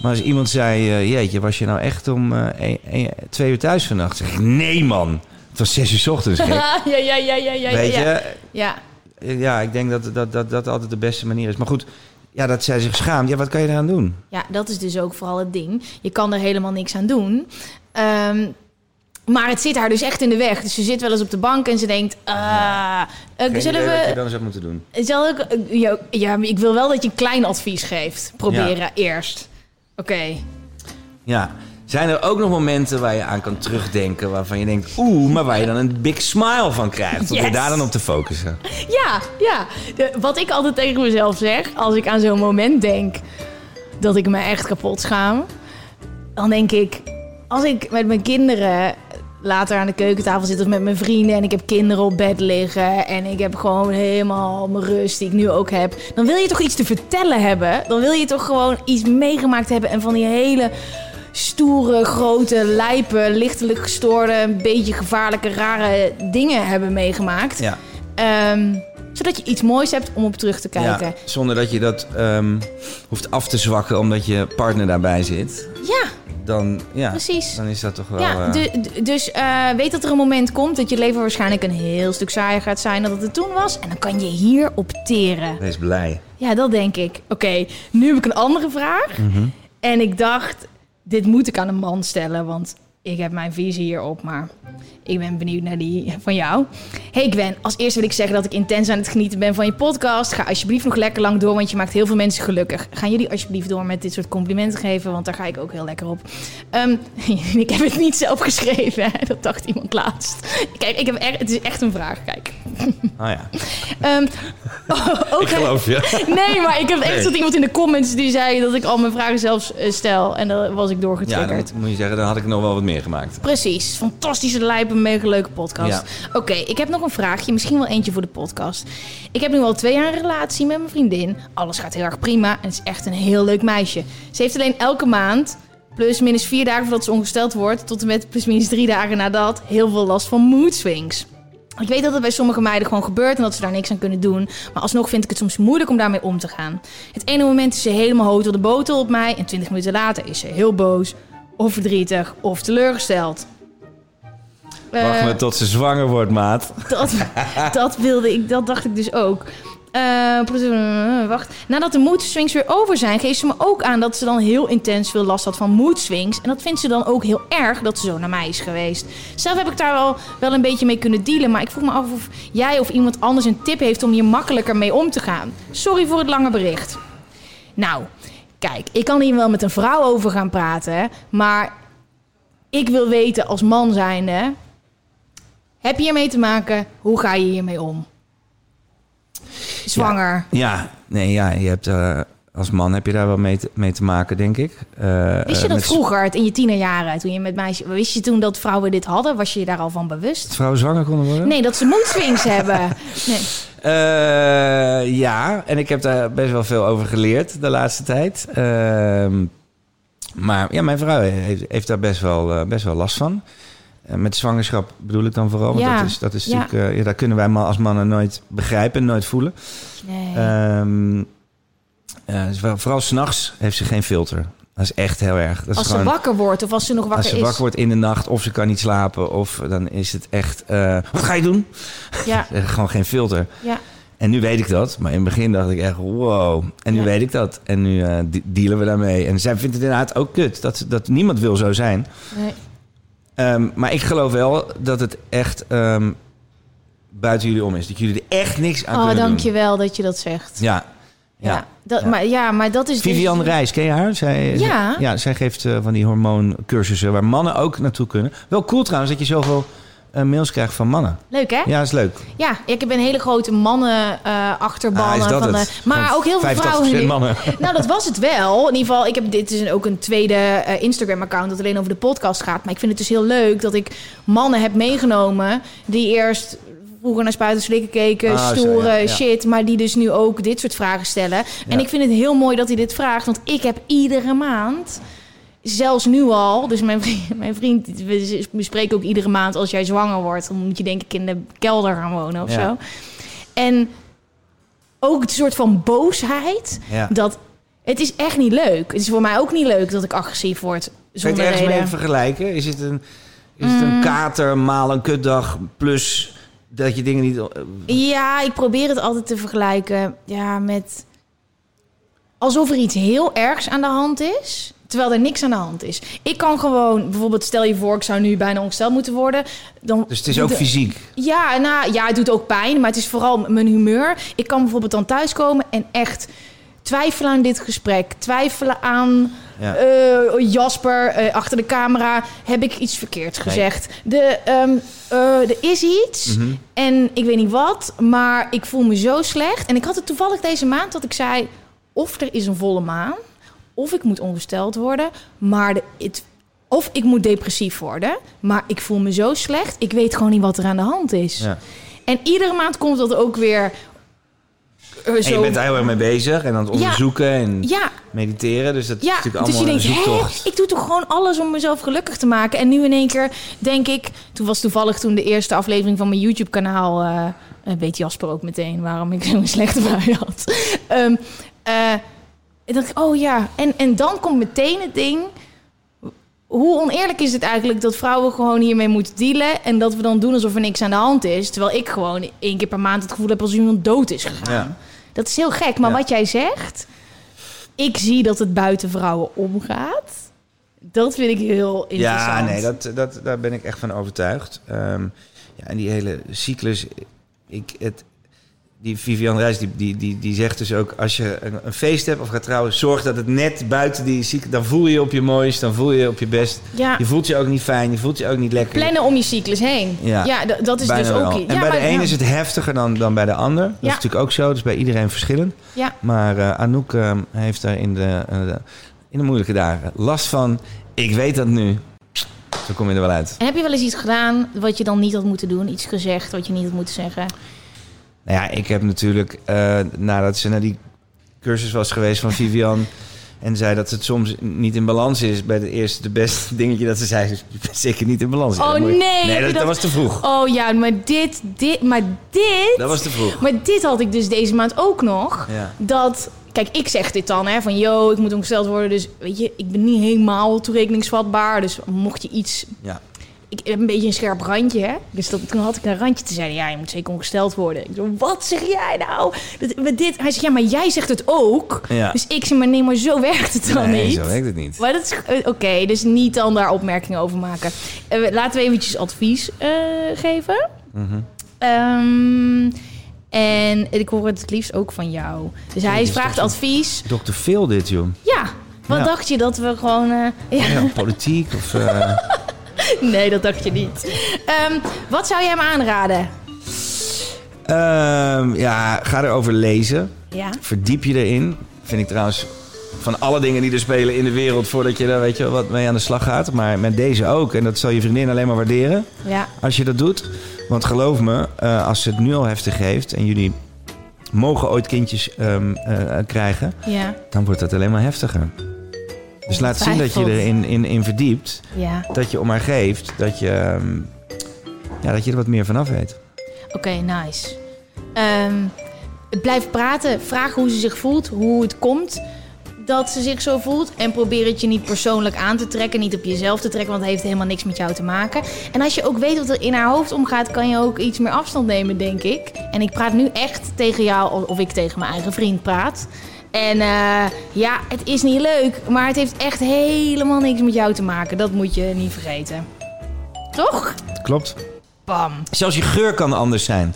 Speaker 2: Maar als iemand zei... eh, jeetje, was je nou echt om eh, een- een- twee uur thuis vannacht? zeg ik, nee man. Het was zes uur 's ochtends.
Speaker 1: ja, ja, ja, ja, ja, ja.
Speaker 2: weet
Speaker 1: ja.
Speaker 2: je?
Speaker 1: Ja,
Speaker 2: Ja, ik denk dat dat, dat dat altijd de beste manier is. Maar goed, ja, dat zij zich schaamt. Ja, wat kan je eraan doen?
Speaker 1: Ja, dat is dus ook vooral het ding. Je kan er helemaal niks aan doen. Ehm, maar het zit haar dus echt in de weg. Dus ze zit wel eens op de bank en ze denkt... ah, eh, zullen
Speaker 2: idee wat je
Speaker 1: we...
Speaker 2: dan zou moeten doen.
Speaker 1: Zal ik, ja, ja, ik wil wel dat je een klein advies geeft. Proberen eerst. Oké.
Speaker 2: Ja. Zijn er ook nog momenten waar je aan kan terugdenken... waarvan je denkt, oeh, maar waar je dan een big smile van krijgt? Om je daar dan op te focussen.
Speaker 1: Ja, ja. De- wat ik altijd tegen mezelf zeg, als ik aan zo'n moment denk dat ik me echt kapot schaam, dan denk ik, als ik met mijn kinderen later aan de keukentafel zit of met mijn vrienden... en ik heb kinderen op bed liggen... en ik heb gewoon helemaal mijn rust die ik nu ook heb... dan wil je toch iets te vertellen hebben? Dan wil je toch gewoon iets meegemaakt hebben... en van die hele stoere, grote, lijpe, lichtelijk gestoorde... een beetje gevaarlijke, rare dingen hebben meegemaakt...
Speaker 2: Ja.
Speaker 1: Ehm, zodat je iets moois hebt om op terug te kijken.
Speaker 2: Ja, zonder dat je dat ehm, hoeft af te zwakken omdat je partner daarbij zit.
Speaker 1: Ja,
Speaker 2: Dan, ja,
Speaker 1: precies.
Speaker 2: dan is dat toch wel...
Speaker 1: Ja,
Speaker 2: eh,
Speaker 1: du- du- dus eh, weet dat er een moment komt dat je leven waarschijnlijk een heel stuk saaier gaat zijn dan dat het toen was. En dan kan je hier opteren.
Speaker 2: Wees blij.
Speaker 1: Ja, dat denk ik. Oké, nu heb ik een andere vraag.
Speaker 2: Mhm.
Speaker 1: En ik dacht, dit moet ik aan een man stellen, want ik heb mijn visie hierop. Maar ik ben benieuwd naar die van jou. Hey Gwen, als eerste wil ik zeggen dat ik intens aan het genieten ben van je podcast. Ga alsjeblieft nog lekker lang door, want je maakt heel veel mensen gelukkig. Gaan jullie alsjeblieft door met dit soort complimenten geven, want daar ga ik ook heel lekker op. Ehm, ik heb het niet zelf geschreven, hè? dat dacht iemand laatst. Kijk, ik heb echt, het is echt een vraag, kijk.
Speaker 2: Oh ja,
Speaker 1: Ehm, ook
Speaker 2: ik geloof je.
Speaker 1: Nee, maar ik heb echt
Speaker 2: Nee.
Speaker 1: dat iemand in de comments die zei dat ik al mijn vragen zelf eh, stel. En dan was ik
Speaker 2: Ja,
Speaker 1: doorgetriggerd.
Speaker 2: dan moet je zeggen, dan had ik nog wel wat meer gemaakt.
Speaker 1: Precies. Fantastische, lijpe, mega leuke podcast.
Speaker 2: Ja.
Speaker 1: Oké, ik heb nog een vraagje. Misschien wel eentje voor de podcast. Ik heb nu al twee jaar een relatie met mijn vriendin. Alles gaat heel erg prima. En het is echt een heel leuk meisje. Ze heeft alleen elke maand, plus minus vier dagen voordat ze ongesteld wordt... tot en met plus minus drie dagen nadat, heel veel last van mood swings. Ik weet dat het bij sommige meiden gewoon gebeurt en dat ze daar niks aan kunnen doen. Maar alsnog vind ik het soms moeilijk om daarmee om te gaan. Het ene moment is ze helemaal hoog door de boter op mij... en twintig minuten later is ze heel boos, of verdrietig, of teleurgesteld.
Speaker 2: Wacht
Speaker 1: Eh,
Speaker 2: maar tot ze zwanger wordt, maat.
Speaker 1: dat, dat wilde ik, dat dacht ik dus ook. Eh, proce- wacht. Nadat de mood swings weer over zijn, geeft ze me ook aan dat ze dan heel intens veel last had van mood swings. En dat vindt ze dan ook heel erg dat ze zo naar mij is geweest. Zelf heb ik daar wel, wel een beetje mee kunnen dealen. Maar ik vroeg me af of jij of iemand anders een tip heeft om hier makkelijker mee om te gaan. Sorry voor het lange bericht. Nou, kijk, ik kan hier wel met een vrouw over gaan praten. Maar ik wil weten als man zijnde... Heb je hiermee te maken? Hoe ga je hiermee om? Zwanger.
Speaker 2: Ja, nee, ja, je hebt, eh, als man heb je daar wel mee te, mee te maken, denk ik. Eh,
Speaker 1: Wist je dat vroeger, in je tienerjaren, toen je met meisjes... Wist je toen dat vrouwen dit hadden? Was je je daar al van bewust?
Speaker 2: Vrouwen zwanger konden worden?
Speaker 1: Nee, dat ze mood swings hebben. Nee.
Speaker 2: Eh, ja, en ik heb daar best wel veel over geleerd de laatste tijd. Ehm, maar ja, mijn vrouw heeft, heeft daar best wel, eh, best wel last van. Met zwangerschap bedoel ik dan vooral. Want
Speaker 1: Ja,
Speaker 2: dat is, dat is
Speaker 1: ja.
Speaker 2: natuurlijk, ja, daar kunnen wij als mannen nooit begrijpen, nooit voelen.
Speaker 1: nee.
Speaker 2: Ehm eh, dus vooral s'nachts heeft ze geen filter. Dat is echt heel erg. Dat is
Speaker 1: als ze wakker wordt of als ze nog wakker
Speaker 2: als ze
Speaker 1: is.
Speaker 2: wakker wordt in de nacht of ze kan niet slapen, of dan is het echt. eh, wat ga je doen?
Speaker 1: Ja,
Speaker 2: Eh, gewoon geen filter.
Speaker 1: ja.
Speaker 2: En nu weet ik dat. Maar in het begin dacht ik echt, wow. En nu
Speaker 1: Ja.
Speaker 2: weet ik dat. En nu eh, de- dealen we daarmee. En zij vindt het inderdaad ook kut. Dat, dat niemand wil zo zijn.
Speaker 1: Nee.
Speaker 2: Ehm, maar ik geloof wel dat het echt ehm, buiten jullie om is. Dat jullie er echt niks aan
Speaker 1: Oh,
Speaker 2: kunnen
Speaker 1: dankjewel dat je dat zegt.
Speaker 2: doen. Ja.
Speaker 1: Ja, dat,
Speaker 2: Ja.
Speaker 1: Maar, ja, maar dat is... dus-
Speaker 2: Vivian Reis, ken je haar? Zij,
Speaker 1: Ja.
Speaker 2: ja, zij geeft eh, van die hormooncursussen waar mannen ook naartoe kunnen. Wel cool trouwens dat je zoveel eh, mails krijgt van mannen.
Speaker 1: Leuk, hè?
Speaker 2: Ja, is leuk.
Speaker 1: Ja, ik heb een hele grote mannen eh achterban.
Speaker 2: Ah,
Speaker 1: van? De, maar ook heel veel
Speaker 2: 85%
Speaker 1: vrouwen.
Speaker 2: mannen.
Speaker 1: Nou, dat was het wel. In ieder geval, ik heb, dit is een- ook een tweede eh, Instagram-account dat alleen over de podcast gaat. Maar ik vind het dus heel leuk dat ik mannen heb meegenomen die eerst vroeger naar spuiten slikken keken,
Speaker 2: Ah,
Speaker 1: stoere
Speaker 2: ja, ja.
Speaker 1: shit, maar die dus nu ook dit soort vragen stellen. En ik vind het heel mooi dat hij dit vraagt, want ik heb iedere maand zelfs nu al, dus mijn vriend, mijn vriend, we bespreken ook iedere maand als jij zwanger wordt, dan moet je denk ik in de kelder gaan wonen of zo. En ook het soort van boosheid, dat het is echt niet leuk. Het is voor mij ook niet leuk dat ik agressief word
Speaker 2: je het
Speaker 1: zonder
Speaker 2: ergens
Speaker 1: reden.
Speaker 2: mee vergelijken? Is het een, is het
Speaker 1: Mm.
Speaker 2: een kater maal een kutdag plus dat je dingen niet... eh,
Speaker 1: Ja, ik probeer het altijd te vergelijken ja, met alsof er iets heel ergs aan de hand is. Terwijl er niks aan de hand is. Ik kan gewoon, bijvoorbeeld, stel je voor, ik zou nu bijna ongesteld moeten worden. Dan
Speaker 2: Dus het is ook fysiek.
Speaker 1: Ja, nou, ja, het doet ook pijn, maar het is vooral mijn humeur. Ik kan bijvoorbeeld dan thuiskomen en echt twijfelen aan dit gesprek. Twijfelen aan
Speaker 2: Ja.
Speaker 1: eh, Jasper eh, achter de camera. Heb ik iets verkeerds gezegd? De, ehm, eh, er is iets
Speaker 2: Mhm.
Speaker 1: en ik weet niet wat, maar ik voel me zo slecht. En ik had het toevallig deze maand dat ik zei... of er is een volle maan, of ik moet ongesteld worden. Maar de, het, of ik moet depressief worden, maar ik voel me zo slecht, ik weet gewoon niet wat er aan de hand is.
Speaker 2: Ja.
Speaker 1: En iedere maand komt dat ook weer eh,
Speaker 2: En je bent daar heel erg mee bezig en aan het onderzoeken en
Speaker 1: ja,
Speaker 2: mediteren. Dus dat is natuurlijk
Speaker 1: dus je
Speaker 2: allemaal
Speaker 1: denkt,
Speaker 2: een
Speaker 1: hè,
Speaker 2: zoektocht.
Speaker 1: ik doe toch gewoon alles om mezelf gelukkig te maken. En nu in één keer denk ik, toen was toevallig toen de eerste aflevering van mijn YouTube-kanaal, eh, weet Jasper ook meteen waarom ik zo'n slechte bui had. Ehm ik dacht, oh ja, en, en dan komt meteen het ding. Hoe oneerlijk is het eigenlijk dat vrouwen gewoon hiermee moeten dealen en dat we dan doen alsof er niks aan de hand is, terwijl ik gewoon één keer per maand het gevoel heb als iemand dood is gegaan.
Speaker 2: Ja.
Speaker 1: Dat is heel gek, maar
Speaker 2: Ja.
Speaker 1: wat jij zegt, ik zie dat het buiten vrouwen omgaat. Dat vind ik heel interessant.
Speaker 2: Ja, nee, dat, dat, daar ben ik echt van overtuigd. Ehm, ja, en die hele cyclus, ik, het, die Vivian Reis, die, die, die, die zegt dus ook... als je een, een feest hebt of gaat trouwen... zorg dat het net buiten die cyclus... dan voel je je op je mooist, dan voel je je op je best.
Speaker 1: Ja,
Speaker 2: Je voelt je ook niet fijn, je voelt je ook niet lekker.
Speaker 1: plannen om je cyclus heen.
Speaker 2: Ja.
Speaker 1: Dat is
Speaker 2: Bijna
Speaker 1: dus ook... Ja,
Speaker 2: En bij
Speaker 1: maar-
Speaker 2: de een is het heftiger dan, dan bij de ander. Dat is natuurlijk ook zo, dus bij iedereen verschillend.
Speaker 1: Ja,
Speaker 2: Maar eh, Anouk eh, heeft daar in de, eh, de- in de moeilijke dagen last van. Ik weet dat nu. Zo kom je er wel uit.
Speaker 1: en heb je wel eens iets gedaan wat je dan niet had moeten doen? Iets gezegd wat je niet had moeten zeggen?
Speaker 2: Nou ja, ik heb natuurlijk, eh, nadat ze naar die cursus was geweest van Vivian... en zei dat het soms niet in balans is... bij het eerste, de beste dingetje dat ze zei... is zeker niet in balans.
Speaker 1: Oh, nee,
Speaker 2: dat,
Speaker 1: dat-
Speaker 2: dat was te vroeg.
Speaker 1: Oh ja, maar dit, dit, maar dit...
Speaker 2: Dat was te vroeg.
Speaker 1: Maar dit had ik dus deze maand ook nog.
Speaker 2: Ja.
Speaker 1: Dat, kijk, ik zeg dit dan, hè, van yo, ik moet ongesteld worden. Dus weet je, ik ben niet helemaal toerekeningsvatbaar. Dus mocht je iets
Speaker 2: Ja.
Speaker 1: Ik heb een beetje een scherp randje, hè? Dus dat, toen had ik een randje te zeggen, ja, je moet zeker ongesteld worden. Ik zo, wat zeg jij nou? Dat, dit, hij zegt, ja, maar jij zegt het ook.
Speaker 2: Ja.
Speaker 1: Dus ik zeg, maar nee, maar zo werkt het dan
Speaker 2: nee,
Speaker 1: niet.
Speaker 2: zo werkt het niet.
Speaker 1: Maar dat is eh, oké, dus niet dan daar opmerkingen over maken. Eh, laten we eventjes advies eh, geven.
Speaker 2: Mhm.
Speaker 1: Ehm, en ik hoor het het liefst ook van jou. Dus hij vraagt advies.
Speaker 2: Dr. Phil dit, joh.
Speaker 1: Ja, wat
Speaker 2: Ja.
Speaker 1: dacht je dat we gewoon... ja.
Speaker 2: Ja, politiek of... eh,
Speaker 1: Nee, dat dacht je niet. Ehm, wat zou jij hem aanraden?
Speaker 2: Ehm, ja, ga erover lezen.
Speaker 1: Ja.
Speaker 2: Verdiep je erin. Vind ik trouwens van alle dingen die er spelen in de wereld... voordat je daar weet je, wat mee aan de slag gaat. Maar met deze ook. En dat zal je vriendin alleen maar waarderen
Speaker 1: Ja.
Speaker 2: als je dat doet. Want geloof me, eh, als ze het nu al heftig heeft... en jullie mogen ooit kindjes ehm, eh, krijgen...
Speaker 1: Ja.
Speaker 2: dan wordt het alleen maar heftiger. Dus laat zien dat je erin in, in verdiept.
Speaker 1: Ja.
Speaker 2: Dat je om haar geeft. Dat je, ehm, ja, dat je er wat meer vanaf weet.
Speaker 1: Oké, nice. Ehm, blijf praten. Vraag hoe ze zich voelt, hoe het komt dat ze zich zo voelt. En probeer het je niet persoonlijk aan te trekken, niet op jezelf te trekken, want het heeft helemaal niks met jou te maken. En als je ook weet wat er in haar hoofd omgaat, kan je ook iets meer afstand nemen, denk ik. En ik praat nu echt tegen jou, of ik tegen mijn eigen vriend praat. En eh, ja, het is niet leuk, maar het heeft echt helemaal niks met jou te maken. Dat moet je niet vergeten. Toch?
Speaker 2: Klopt.
Speaker 1: Bam.
Speaker 2: Zelfs je geur kan anders zijn.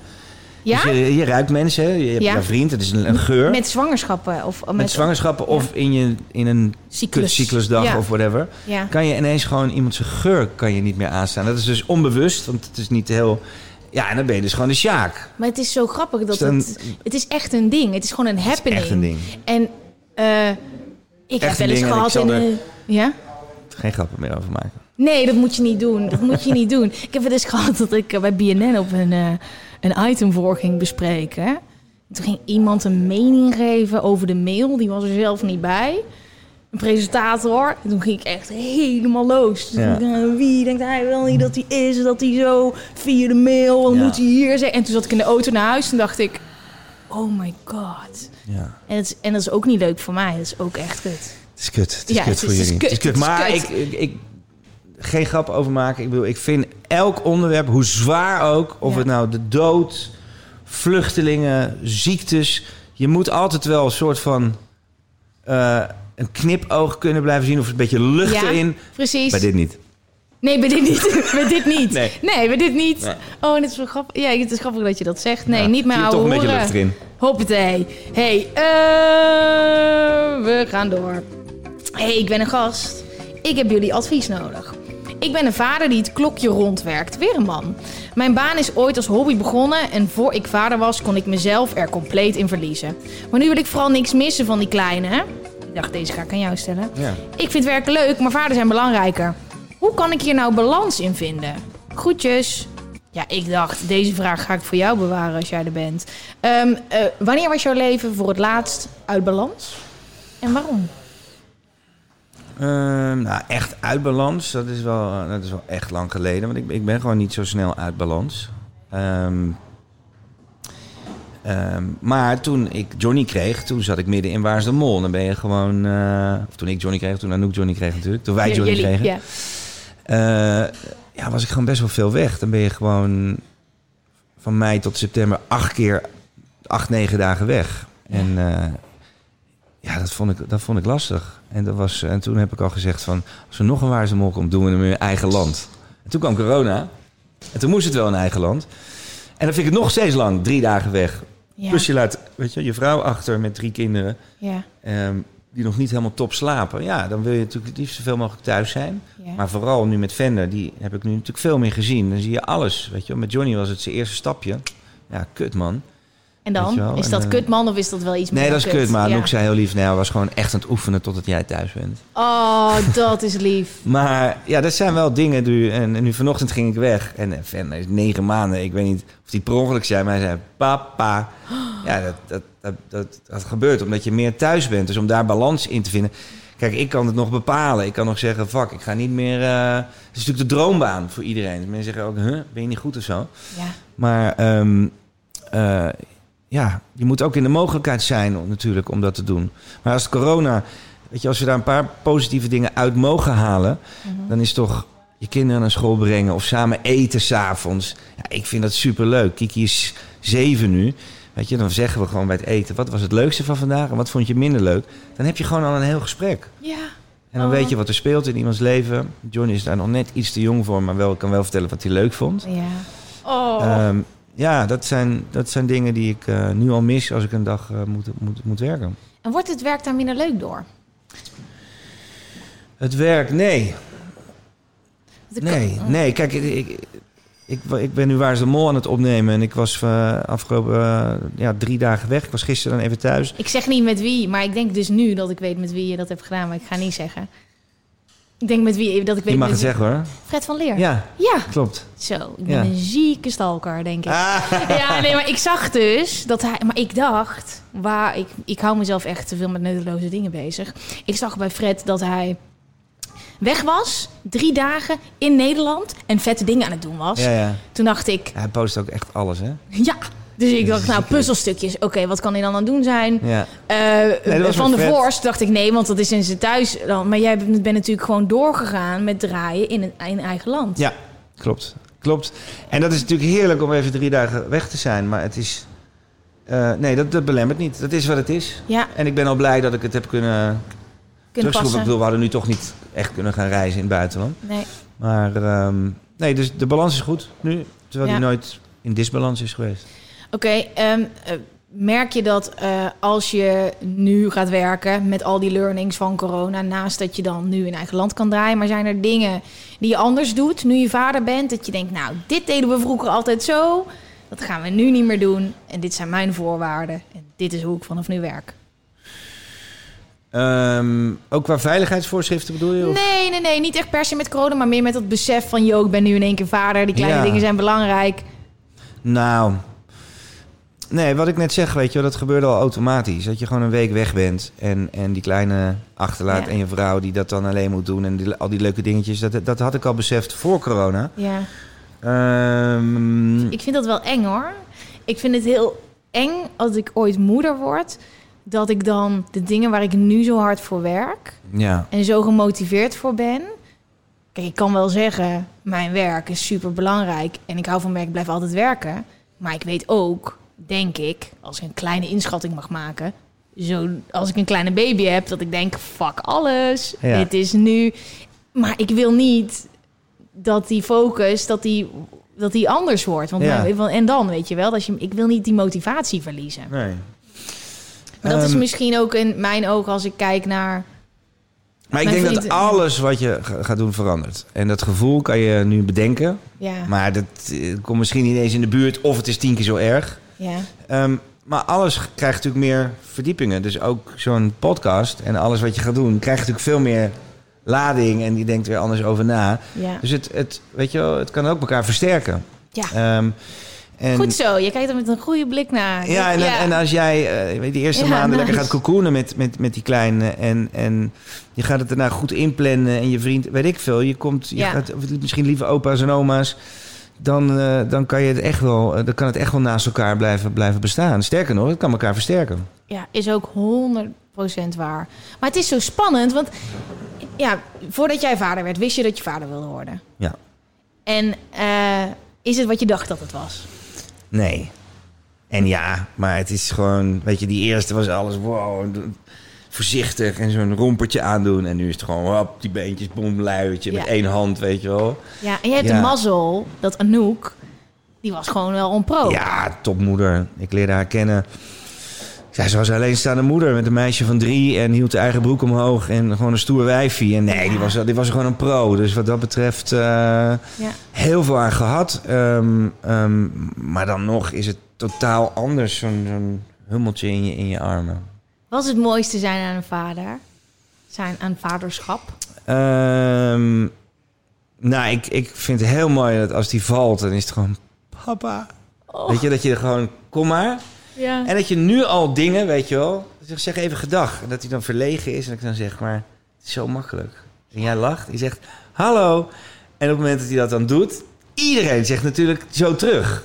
Speaker 1: Ja?
Speaker 2: Dus je, je ruikt mensen, je hebt
Speaker 1: Ja.
Speaker 2: een vriend, het is een, een geur. Met,
Speaker 1: Met zwangerschappen of met,
Speaker 2: zwangerschappen of in, je, in een
Speaker 1: cyclus.
Speaker 2: kutcyclusdag
Speaker 1: Ja.
Speaker 2: of whatever.
Speaker 1: Ja.
Speaker 2: Kan je ineens gewoon iemand zijn geur kan je niet meer aanstaan. Dat is dus onbewust, want het is niet heel... Ja, en dan ben je dus gewoon de sjaak.
Speaker 1: Maar het is zo grappig dat
Speaker 2: Is het een-
Speaker 1: het... Het is echt een ding. Het is gewoon een happening.
Speaker 2: echt een ding.
Speaker 1: En eh, ik heb wel
Speaker 2: een
Speaker 1: eens gehad in
Speaker 2: er-
Speaker 1: een... Ja?
Speaker 2: Geen grappen meer over maken.
Speaker 1: Nee, dat moet je niet doen. Dat moet je niet doen. Ik heb wel eens gehad dat ik eh, bij BNN op een, eh, een item voor ging bespreken. Toen ging iemand een mening geven over de mail. Die was er zelf niet bij. Een presentator. En toen ging ik echt helemaal los. Toen
Speaker 2: Ja.
Speaker 1: dacht ik, eh, wie denkt hij wel niet dat hij is? Dat hij zo via de mail, wat
Speaker 2: Ja.
Speaker 1: moet hij hier zeggen? En toen zat ik in de auto naar huis. Toen dacht ik, oh my god.
Speaker 2: Ja.
Speaker 1: En, het, is- en dat is ook niet leuk voor mij. Dat is ook echt kut.
Speaker 2: Het is kut. Het is
Speaker 1: Ja,
Speaker 2: kut
Speaker 1: het
Speaker 2: voor
Speaker 1: is- het is
Speaker 2: jullie.
Speaker 1: kut,
Speaker 2: het is kut.
Speaker 1: is
Speaker 2: Maar
Speaker 1: kut.
Speaker 2: Ik, ik, ik... Geen grap over maken. Ik, bedoel, ik vind elk onderwerp, hoe zwaar ook... of
Speaker 1: Ja.
Speaker 2: het nou de dood, vluchtelingen, ziektes... je moet altijd wel een soort van... eh, een knipoog kunnen blijven zien... of een beetje lucht
Speaker 1: Ja,
Speaker 2: erin.
Speaker 1: Precies.
Speaker 2: Bij dit niet.
Speaker 1: Nee, bij dit niet. bij dit niet.
Speaker 2: Nee.
Speaker 1: bij dit niet.
Speaker 2: Nee.
Speaker 1: Oh, dit is wel grappig. Ja, het is grappig dat je dat zegt. Nee,
Speaker 2: Ja,
Speaker 1: niet
Speaker 2: je
Speaker 1: ouwe
Speaker 2: toch een beetje lucht erin.
Speaker 1: Hoppatee. hey, eh, we gaan door. hey, ik ben een gast. Ik heb jullie advies nodig. Ik ben een vader die het klokje rondwerkt. Weer een man. Mijn baan is ooit als hobby begonnen en voor ik vader was kon ik mezelf er compleet in verliezen. Maar nu wil ik vooral niks missen van die kleine. Ik dacht, deze ga ik aan jou stellen.
Speaker 2: Ja.
Speaker 1: Ik vind werken leuk, maar vader zijn belangrijker. Hoe kan ik hier nou balans in vinden? Groetjes. Ja, ik dacht, deze vraag ga ik voor jou bewaren als jij er bent. Ehm, eh, wanneer was jouw leven voor het laatst uit balans? En waarom?
Speaker 2: Ehm, nou, echt uit balans, dat is wel, dat is wel echt lang geleden. Want ik, ik ben gewoon niet zo snel uit balans. Ehm, ehm, maar toen ik Johnny kreeg, toen zat ik midden in Waar is de Mol. Dan ben je gewoon... eh, of toen ik Johnny kreeg, toen Anouk Johnny kreeg natuurlijk. Toen wij Johnny
Speaker 1: jullie-
Speaker 2: kregen.
Speaker 1: Ja.
Speaker 2: Eh, ja, was ik gewoon best wel veel weg. Dan ben je gewoon van mei tot september acht keer, acht, negen dagen weg. En eh, ja, dat vond, ik, dat vond ik lastig. En, dat was, en toen heb ik al gezegd van, als er nog een Waar Mol komt, doen we hem in eigen land. En toen kwam corona. En toen moest het wel in eigen land. En dan vind ik het nog steeds lang, drie dagen weg.
Speaker 1: Ja.
Speaker 2: Plus je laat weet je, je vrouw achter met drie kinderen
Speaker 1: Ja.
Speaker 2: ehm, die nog niet helemaal top slapen. Ja, dan wil je natuurlijk het liefst zoveel mogelijk thuis zijn.
Speaker 1: Ja.
Speaker 2: Maar vooral nu met Vender, die heb ik nu natuurlijk veel meer gezien. Dan zie je alles, weet je. Met Johnny was het zijn eerste stapje. Ja, kut man.
Speaker 1: En dan? Is dat
Speaker 2: eh,
Speaker 1: kut man of is dat wel iets meer
Speaker 2: Nee, dat is kut. Maar
Speaker 1: Ja.
Speaker 2: Zei heel lief, hij was gewoon echt aan het oefenen totdat jij thuis bent.
Speaker 1: Oh, dat is lief.
Speaker 2: Maar ja, dat zijn wel dingen. Nu, en, en nu vanochtend ging ik weg. En eh, Vender is negen maanden. Ik weet niet of die per ongeluk zei, maar hij zei papa. Ja, dat, dat, dat, dat, dat gebeurt omdat je meer thuis bent. Dus om daar balans in te vinden. Kijk, ik kan het nog bepalen. Ik kan nog zeggen, fuck, ik ga niet meer... eh, Het is natuurlijk de droombaan voor iedereen. Mensen zeggen ook, huh, ben je niet goed of zo?
Speaker 1: Ja.
Speaker 2: Maar eh, ja, je moet ook in de mogelijkheid zijn om, natuurlijk om dat te doen. Maar als corona, weet je, als we daar een paar positieve dingen uit mogen halen, dan is toch je kinderen naar school brengen of samen eten s'avonds. Ja, ik vind dat superleuk. Kiki is zeven nu. Weet je, dan zeggen we gewoon bij het eten: wat was het leukste van vandaag en wat vond je minder leuk? Dan heb je gewoon al een heel gesprek.
Speaker 1: Ja.
Speaker 2: En dan
Speaker 1: Oh.
Speaker 2: weet je wat er speelt in iemands leven. Johnny is daar nog net iets te jong voor, maar wel, kan wel vertellen wat hij leuk vond.
Speaker 1: Ja. Oh.
Speaker 2: Ehm, ja, dat zijn, dat zijn dingen die ik eh, nu al mis als ik een dag eh, moet, moet, moet werken.
Speaker 1: En wordt het werk daar minder leuk door?
Speaker 2: Het werk, nee. Nee,
Speaker 1: kan-
Speaker 2: nee. Kijk, ik, ik, ik, ik ben nu Waar is de Mol aan het opnemen. En ik was eh, afgelopen ja, drie dagen weg. Ik was gisteren dan even thuis.
Speaker 1: Ik zeg niet met wie, maar ik denk dus nu dat ik weet met wie je dat hebt gedaan, maar ik ga niet zeggen. Ik denk met wie dat ik weet
Speaker 2: Je mag het zeggen hoor.
Speaker 1: Fred van Leer.
Speaker 2: Ja,
Speaker 1: Ja.
Speaker 2: klopt.
Speaker 1: Zo, ik ben
Speaker 2: Ja.
Speaker 1: een zieke stalker, denk ik.
Speaker 2: Ah.
Speaker 1: Ja, nee, maar ik zag dus dat hij... Maar ik dacht, waar, ik, ik hou mezelf echt te veel met nutteloze dingen bezig. Ik zag bij Fred dat hij weg was, drie dagen in Nederland... en vette dingen aan het doen was.
Speaker 2: Ja, ja.
Speaker 1: Toen dacht ik,
Speaker 2: Hij post ook echt alles, hè?
Speaker 1: ja... Dus ik dacht, nou, puzzelstukjes. Oké, wat kan hij dan aan doen zijn?
Speaker 2: Ja.
Speaker 1: Eh, van de. Voorst dacht ik nee, want dat is in zijn thuis. Dan. Maar jij bent, bent natuurlijk gewoon doorgegaan met draaien in, een, in eigen land.
Speaker 2: Ja, klopt. Klopt. En dat is natuurlijk heerlijk om even drie dagen weg te zijn. Maar het is... eh, nee, dat, dat belemmert niet. Dat is wat het is.
Speaker 1: Ja,
Speaker 2: En ik ben al blij dat ik het heb kunnen
Speaker 1: kunnen.
Speaker 2: Ik
Speaker 1: passen.
Speaker 2: bedoel, we hadden nu toch niet echt kunnen gaan reizen in het buitenland.
Speaker 1: Nee.
Speaker 2: Maar ehm, nee, dus de balans is goed nu. Terwijl
Speaker 1: Ja.
Speaker 2: die nooit in disbalans is geweest.
Speaker 1: Oké, ehm, eh, merk je dat eh, als je nu gaat werken met al die learnings van corona, naast dat je dan nu in eigen land kan draaien, maar zijn er dingen die je anders doet nu je vader bent? Dat je denkt, nou, dit deden we vroeger altijd zo, dat gaan we nu niet meer doen. En dit zijn mijn voorwaarden. En dit is hoe ik vanaf nu werk.
Speaker 2: Ehm, ook qua veiligheidsvoorschriften bedoel je? Of?
Speaker 1: Nee, nee, nee, niet echt per se met corona, maar meer met dat besef van, yo, ik ben nu in één keer vader. Die kleine
Speaker 2: Ja.
Speaker 1: dingen zijn belangrijk.
Speaker 2: Nou, nee, wat ik net zeg, weet je wel, dat gebeurde al automatisch. Dat je gewoon een week weg bent en, en die kleine achterlaat
Speaker 1: Ja.
Speaker 2: en je vrouw die dat dan alleen moet doen en die, al die leuke dingetjes. Dat, dat had ik al beseft voor corona.
Speaker 1: Ja.
Speaker 2: Ehm,
Speaker 1: Ik vind dat wel eng hoor. Ik vind het heel eng als ik ooit moeder word. Dat ik dan de dingen waar ik nu zo hard voor werk
Speaker 2: ja,
Speaker 1: en zo gemotiveerd voor ben. Kijk, ik kan wel zeggen, mijn werk is super belangrijk en ik hou van werk, ik blijf altijd werken. Maar ik weet ook, denk ik, als ik een kleine inschatting mag maken, zo als ik een kleine baby heb, dat ik denk, fuck alles,
Speaker 2: Ja.
Speaker 1: dit is nu. Maar ik wil niet dat die focus, dat die, dat die anders wordt. Want
Speaker 2: Ja.
Speaker 1: want- en dan, weet je wel, dat je, ik wil niet die motivatie verliezen.
Speaker 2: nee.
Speaker 1: Maar dat is
Speaker 2: Ehm,
Speaker 1: misschien ook in mijn ogen als ik kijk naar...
Speaker 2: Maar ik denk
Speaker 1: vriend-
Speaker 2: dat alles wat je ga- gaat doen verandert. En dat gevoel kan je nu bedenken.
Speaker 1: Ja,
Speaker 2: Maar dat eh, komt misschien niet eens in de buurt of het is tien keer zo erg.
Speaker 1: Ja.
Speaker 2: Ehm, maar alles krijgt natuurlijk meer verdiepingen. Dus ook zo'n podcast en alles wat je gaat doen... krijgt natuurlijk veel meer lading en die denkt weer anders over na.
Speaker 1: Ja.
Speaker 2: Dus het, het, weet je wel, het kan ook elkaar versterken.
Speaker 1: ja.
Speaker 2: Ehm, en,
Speaker 1: Goed zo, je kijkt er met een goede blik naar.
Speaker 2: Ja, en, en als jij uh, weet, die eerste
Speaker 1: Ja,
Speaker 2: maanden
Speaker 1: nice.
Speaker 2: lekker gaat cocoonen met, met, met die kleine... En, en je gaat het daarna goed inplannen en je vriend, weet ik veel... je komt, je gaat misschien lieve opa's en oma's... Dan, eh, dan kan, je het echt wel, eh, dan kan het echt wel naast elkaar blijven, blijven bestaan. Sterker nog, het kan elkaar versterken.
Speaker 1: Ja, is ook 100% waar. Maar het is zo spannend, want ja, voordat jij vader werd, wist je dat je vader wilde worden.
Speaker 2: Ja.
Speaker 1: En eh, is het wat je dacht dat het was?
Speaker 2: Nee. En ja, maar het is gewoon... Weet je, die eerste was alles... Wow, voorzichtig en zo'n rompertje aandoen. En nu is het gewoon... Hop, die beentjes, boem, luiertje met één hand, weet je wel.
Speaker 1: Ja, en je hebt de mazzel dat Anouk, die was gewoon wel on pro.
Speaker 2: Ja, topmoeder. Ik leerde haar kennen. Ja, ze was een alleenstaande moeder met een meisje van drie... en hield de eigen broek omhoog en gewoon een stoer wijfie. En nee, die was, die was gewoon een pro. Dus wat dat betreft... eh,
Speaker 1: Ja.
Speaker 2: heel veel aan gehad. Ehm, ehm, maar dan nog is het totaal anders. Zo'n zo'n hummeltje in je, in je armen.
Speaker 1: Wat is het mooiste zijn aan een vader? Zijn aan vaderschap?
Speaker 2: Ehm, nou, ik, ik vind het heel mooi dat als die valt, dan is het gewoon papa. Weet je, dat je er gewoon, kom maar.
Speaker 1: Ja.
Speaker 2: En dat je nu al dingen, weet je wel, zeg, even gedag. En dat hij dan verlegen is en ik dan zeg, maar het is zo makkelijk. En jij lacht, je zegt hallo. En op het moment dat hij dat dan doet, iedereen zegt natuurlijk zo terug.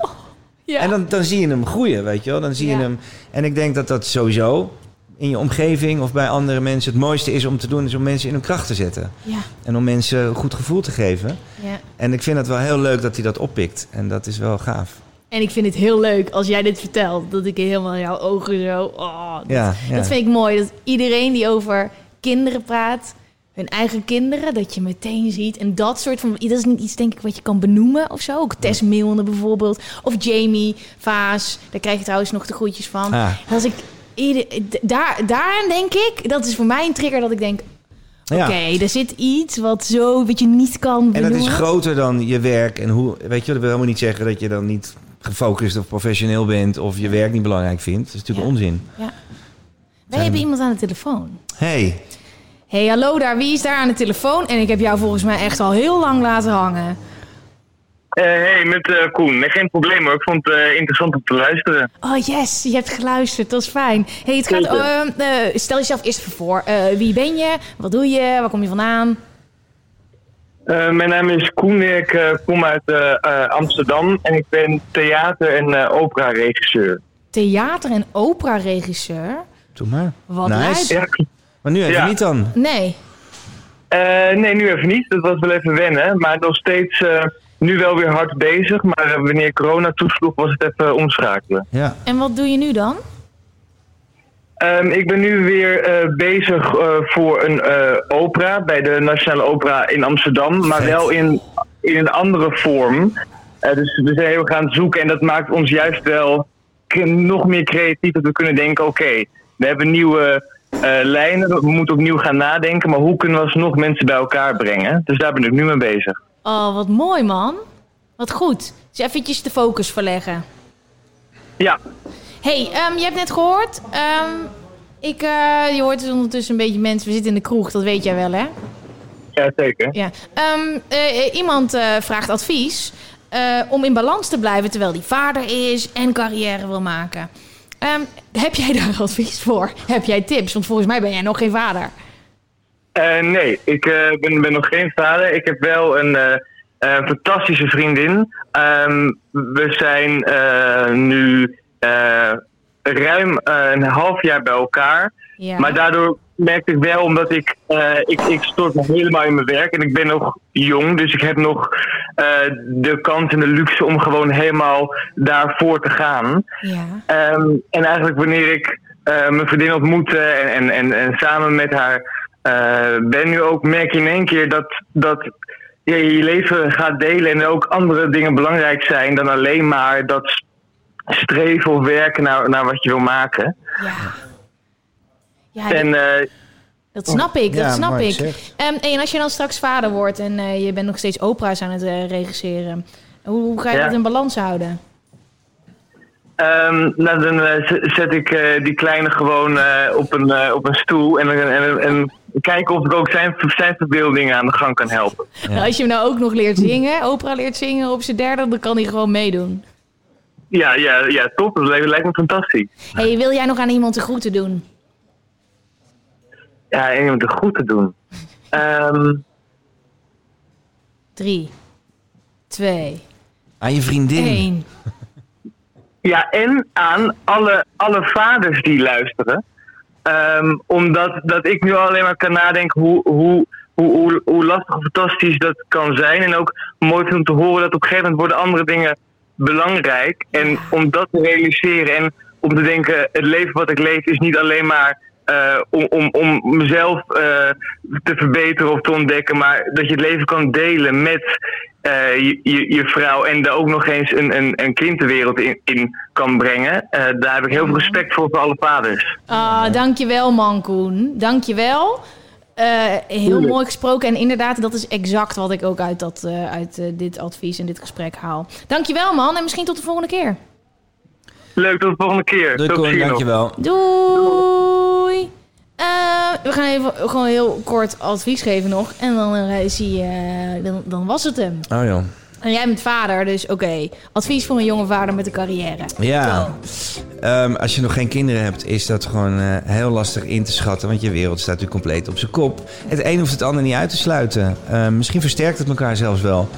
Speaker 1: ja.
Speaker 2: En dan, dan zie je hem groeien, weet je wel. Dan zie je hem. En ik denk dat dat sowieso in je omgeving of bij andere mensen het mooiste is om te doen, is om mensen in hun kracht te zetten.
Speaker 1: ja,
Speaker 2: En om mensen een goed gevoel te geven.
Speaker 1: ja.
Speaker 2: En ik vind het wel heel leuk dat hij dat oppikt. En dat is wel gaaf.
Speaker 1: En ik vind het heel leuk als jij dit vertelt, dat ik helemaal jouw ogen zo... Oh, dat,
Speaker 2: Ja,
Speaker 1: dat vind ik mooi, dat iedereen die over kinderen praat, hun eigen kinderen, dat je meteen ziet. En dat soort van... Dat is niet iets, denk ik, wat je kan benoemen of zo. Ook Tess Milne bijvoorbeeld. Of Jamie, Vaas. Daar krijg je trouwens nog de groetjes van.
Speaker 2: Ah.
Speaker 1: Als ik... Ieder, daar, daaraan denk ik, dat is voor mij een trigger dat ik denk...
Speaker 2: Ja.
Speaker 1: Oké, er zit iets wat zo, wat je niet kan
Speaker 2: En
Speaker 1: benoemen.
Speaker 2: dat is groter dan je werk. En hoe, weet je, dat wil helemaal niet zeggen dat je dan niet gefocust of professioneel bent. of je werk niet belangrijk vindt. Dat is natuurlijk
Speaker 1: Ja.
Speaker 2: onzin.
Speaker 1: Wij hebben iemand aan de telefoon.
Speaker 2: hey,
Speaker 1: hey, hallo daar, wie is daar aan de telefoon? En ik heb jou volgens mij echt al heel lang laten hangen.
Speaker 4: Eh, hey, met eh, Koen. Nee, geen probleem hoor. Ik vond het eh, interessant om te luisteren.
Speaker 1: Oh yes, je hebt geluisterd, dat is fijn. hey, het gaat,
Speaker 4: Zeker.
Speaker 1: eh, eh, stel jezelf eerst even voor. Eh, wie ben je? Wat doe je? Waar kom je vandaan?
Speaker 4: Eh, mijn naam is Koen. Ik kom uit Amsterdam en ik ben theater- en eh opera-regisseur.
Speaker 1: Theater- en opera-regisseur.
Speaker 2: doe maar.
Speaker 1: Wat
Speaker 2: nice.
Speaker 4: Ja.
Speaker 2: Maar nu even
Speaker 4: Ja.
Speaker 2: niet dan.
Speaker 1: Nee.
Speaker 4: Eh, nee, nu even niet. Dat was wel even wennen. Maar nog steeds eh, nu wel weer hard bezig. Maar eh, wanneer corona toesloeg was het even omschakelen.
Speaker 2: Ja.
Speaker 1: En wat doe je nu dan?
Speaker 4: Ehm, ik ben nu weer eh, bezig eh, voor een eh, opera bij de Nationale Opera in Amsterdam, maar
Speaker 2: Vet.
Speaker 4: wel in, in een andere vorm. Eh, dus we zijn heel gaan zoeken en dat maakt ons juist wel nog meer creatief dat we kunnen denken: oké, we hebben nieuwe eh, lijnen, we moeten opnieuw gaan nadenken, maar hoe kunnen we alsnog mensen bij elkaar brengen? Dus daar ben ik nu mee bezig.
Speaker 1: Oh, wat mooi man. Wat goed. Dus eventjes de focus verleggen.
Speaker 4: Ja,
Speaker 1: hey, ehm, je hebt net gehoord. ehm, ik, eh, je hoort dus ondertussen een beetje mensen. We zitten in de kroeg, dat weet jij wel hè?
Speaker 4: ja zeker.
Speaker 1: Ja. Ehm, eh, iemand eh, vraagt advies om in balans te blijven terwijl hij vader is en carrière wil maken. Heb jij daar advies voor? Heb jij tips? Want volgens mij ben jij nog geen vader.
Speaker 4: Eh, nee, ik eh, ben, ben nog geen vader. Ik heb wel een eh, fantastische vriendin. Ehm, we zijn nu ruim een half jaar bij elkaar.
Speaker 1: Ja.
Speaker 4: Maar daardoor merkte ik wel, omdat ik, ik, ik stort me helemaal in mijn werk en ik ben nog jong, dus ik heb nog de kans en de luxe om gewoon helemaal daarvoor te gaan.
Speaker 1: ja.
Speaker 4: Ehm, en eigenlijk wanneer ik eh, mijn vriendin ontmoette en, en, en, en samen met haar ben nu ook, merk je in één keer dat, dat je je leven gaat delen en ook andere dingen belangrijk zijn dan alleen maar dat streven of werken naar, naar wat je wil maken.
Speaker 1: Ja. Ja,
Speaker 4: En
Speaker 1: dat,
Speaker 4: eh,
Speaker 1: dat snap ik, dat
Speaker 2: Ja,
Speaker 1: snap ik. Ehm, en als je dan straks vader wordt en eh, je bent nog steeds opera's aan het eh, regisseren, hoe, hoe ga je
Speaker 4: Ja.
Speaker 1: dat in balans houden?
Speaker 4: Ehm, nou, dan eh, zet ik eh, die kleine gewoon eh, op, een, op een stoel en, en, en, en kijken of ik ook zijn, zijn verbeeldingen aan de gang kan helpen.
Speaker 1: Nou, als je hem nou ook nog leert zingen, opera leert zingen op zijn derde, dan kan hij gewoon meedoen.
Speaker 4: Ja, ja, ja, top. Dat lijkt, lijkt me fantastisch.
Speaker 1: hey, wil jij nog aan iemand de groeten doen?
Speaker 4: Ja, en om het goed te doen. Ehm,
Speaker 1: Drie, twee,
Speaker 2: Aan je vriendin.
Speaker 1: één.
Speaker 4: Ja, en aan alle, alle vaders die luisteren. Ehm, omdat dat ik nu alleen maar kan nadenken hoe, hoe, hoe, hoe, hoe lastig of fantastisch dat kan zijn. En ook mooi om te horen dat op een gegeven moment worden andere dingen belangrijk. En om dat te realiseren en om te denken, het leven wat ik leef is niet alleen maar eh, om, om, om mezelf eh, te verbeteren of te ontdekken, maar dat je het leven kan delen met eh, je, je, je vrouw en daar ook nog eens een, een, een kind de wereld in, in kan brengen. Eh, daar heb ik heel veel respect voor voor alle vaders.
Speaker 1: Ah, dankjewel man Koen. Dankjewel. Eh heel mooi gesproken. En inderdaad, dat is exact wat ik ook uit, dat, eh, uit dit advies en dit gesprek haal. Dankjewel man. En misschien tot de volgende keer.
Speaker 4: Leuk, tot de volgende keer.
Speaker 2: Doei Koen, dankjewel.
Speaker 1: Doei. Eh, we gaan even gewoon heel kort advies geven nog. En dan, eh, zie je, dan, dan was het hem.
Speaker 2: Oh joh.
Speaker 1: En jij bent vader, dus oké. Advies voor een jonge vader met een carrière.
Speaker 2: Ja, Ehm, als je nog geen kinderen hebt, is dat gewoon eh, heel lastig in te schatten. Want je wereld staat natuurlijk compleet op zijn kop. Het een hoeft het ander niet uit te sluiten. Ehm, misschien versterkt het elkaar zelfs wel.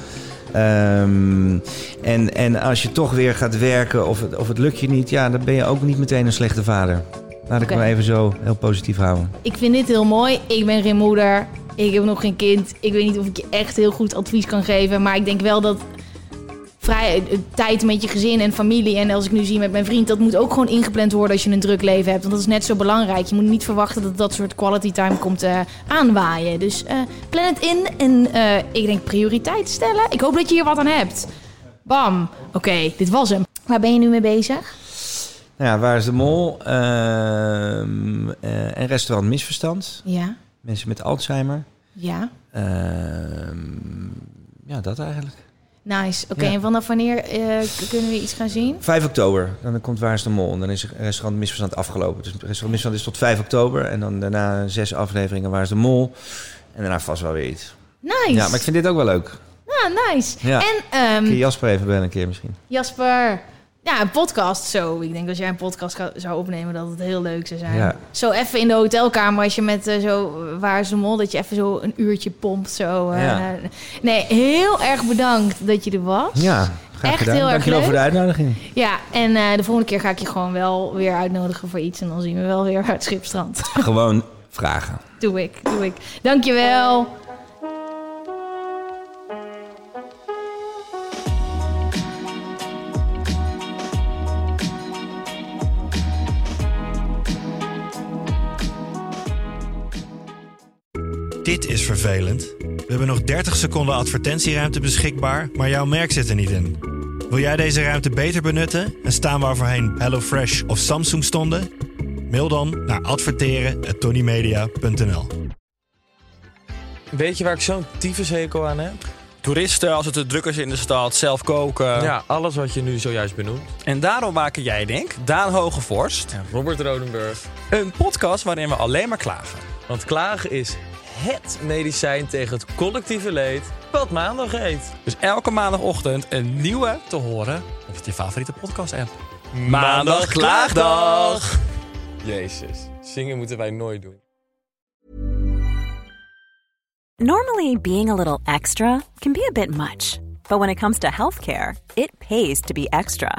Speaker 2: Ehm, en, en als je toch weer gaat werken of het, of het lukt je niet, ja, dan ben je ook niet meteen een slechte vader. Laat ik me even zo heel positief houden.
Speaker 1: Ik vind dit heel mooi. Ik ben geen moeder. Ik heb nog geen kind. Ik weet niet of ik je echt heel goed advies kan geven. Maar ik denk wel dat vrij, eh, tijd met je gezin en familie... en als ik nu zie met mijn vriend... dat moet ook gewoon ingepland worden als je een druk leven hebt. Want dat is net zo belangrijk. Je moet niet verwachten dat dat soort quality time komt eh, aanwaaien. Dus eh, plan het in en ik denk prioriteit stellen. Ik hoop dat je hier wat aan hebt. Bam. Oké, dit was hem. Waar ben je nu mee bezig?
Speaker 2: Nou ja, waar is de mol? Ehm, eh, en restaurant Misverstand.
Speaker 1: Ja,
Speaker 2: Mensen met Alzheimer.
Speaker 1: ja.
Speaker 2: Ehm, ja, dat eigenlijk.
Speaker 1: Nice. Oké,
Speaker 2: Ja.
Speaker 1: en vanaf wanneer eh, kunnen we iets gaan zien?
Speaker 2: 5 oktober, dan komt Waar is de Mol. En dan is restaurant Misverstand afgelopen. Dus restaurant Misverstand is tot 5 oktober. En dan daarna zes afleveringen Waar is de Mol. En daarna vast wel weer iets.
Speaker 1: Nice.
Speaker 2: Ja, maar ik vind dit ook wel leuk.
Speaker 1: Ah, nice.
Speaker 2: Ja.
Speaker 1: En ehm,
Speaker 2: Kun je Jasper even bellen een keer misschien?
Speaker 1: Jasper, ja, een podcast zo. Ik denk als jij een podcast zou opnemen, dat het heel leuk zou zijn.
Speaker 2: Ja.
Speaker 1: Zo even in de hotelkamer, als je met eh, zo, waar is de mol, dat je even zo een uurtje pompt. Zo, eh.
Speaker 2: Ja.
Speaker 1: Nee, heel erg bedankt dat je er was.
Speaker 2: Ja, graag
Speaker 1: Echt
Speaker 2: gedaan.
Speaker 1: heel erg
Speaker 2: Dankjewel
Speaker 1: leuk.
Speaker 2: voor de uitnodiging.
Speaker 1: Ja, en eh, de volgende keer ga ik je gewoon wel weer uitnodigen voor iets. En dan zien we wel weer uit Schipstrand.
Speaker 2: Gewoon vragen.
Speaker 1: doe ik, doe ik. Dankjewel.
Speaker 5: Vervelend. We hebben nog 30 seconden advertentieruimte beschikbaar, maar jouw merk zit er niet in. Wil jij deze ruimte beter benutten en staan waar voorheen HelloFresh of Samsung stonden? Mail dan naar adverteren@tonymedia.nl.
Speaker 6: Weet je waar ik zo'n tyfushekel aan heb?
Speaker 7: Toeristen, als het te druk is in de stad, zelf koken.
Speaker 6: Ja, alles wat je nu zojuist benoemt.
Speaker 7: En daarom maken jij, denk Daan Hogevorst,
Speaker 6: Ja, Robert Rodenburg.
Speaker 7: een podcast waarin we alleen maar klagen.
Speaker 6: Want klagen is HET medicijn tegen het collectieve leed wat maandag heet.
Speaker 7: Dus elke maandagochtend een nieuwe te horen op je favoriete podcast-app.
Speaker 6: Maandag Klaagdag! Jezus, zingen moeten wij nooit doen.
Speaker 8: Normally, being a little extra can be a bit much, but when it comes to healthcare, it pays to be extra.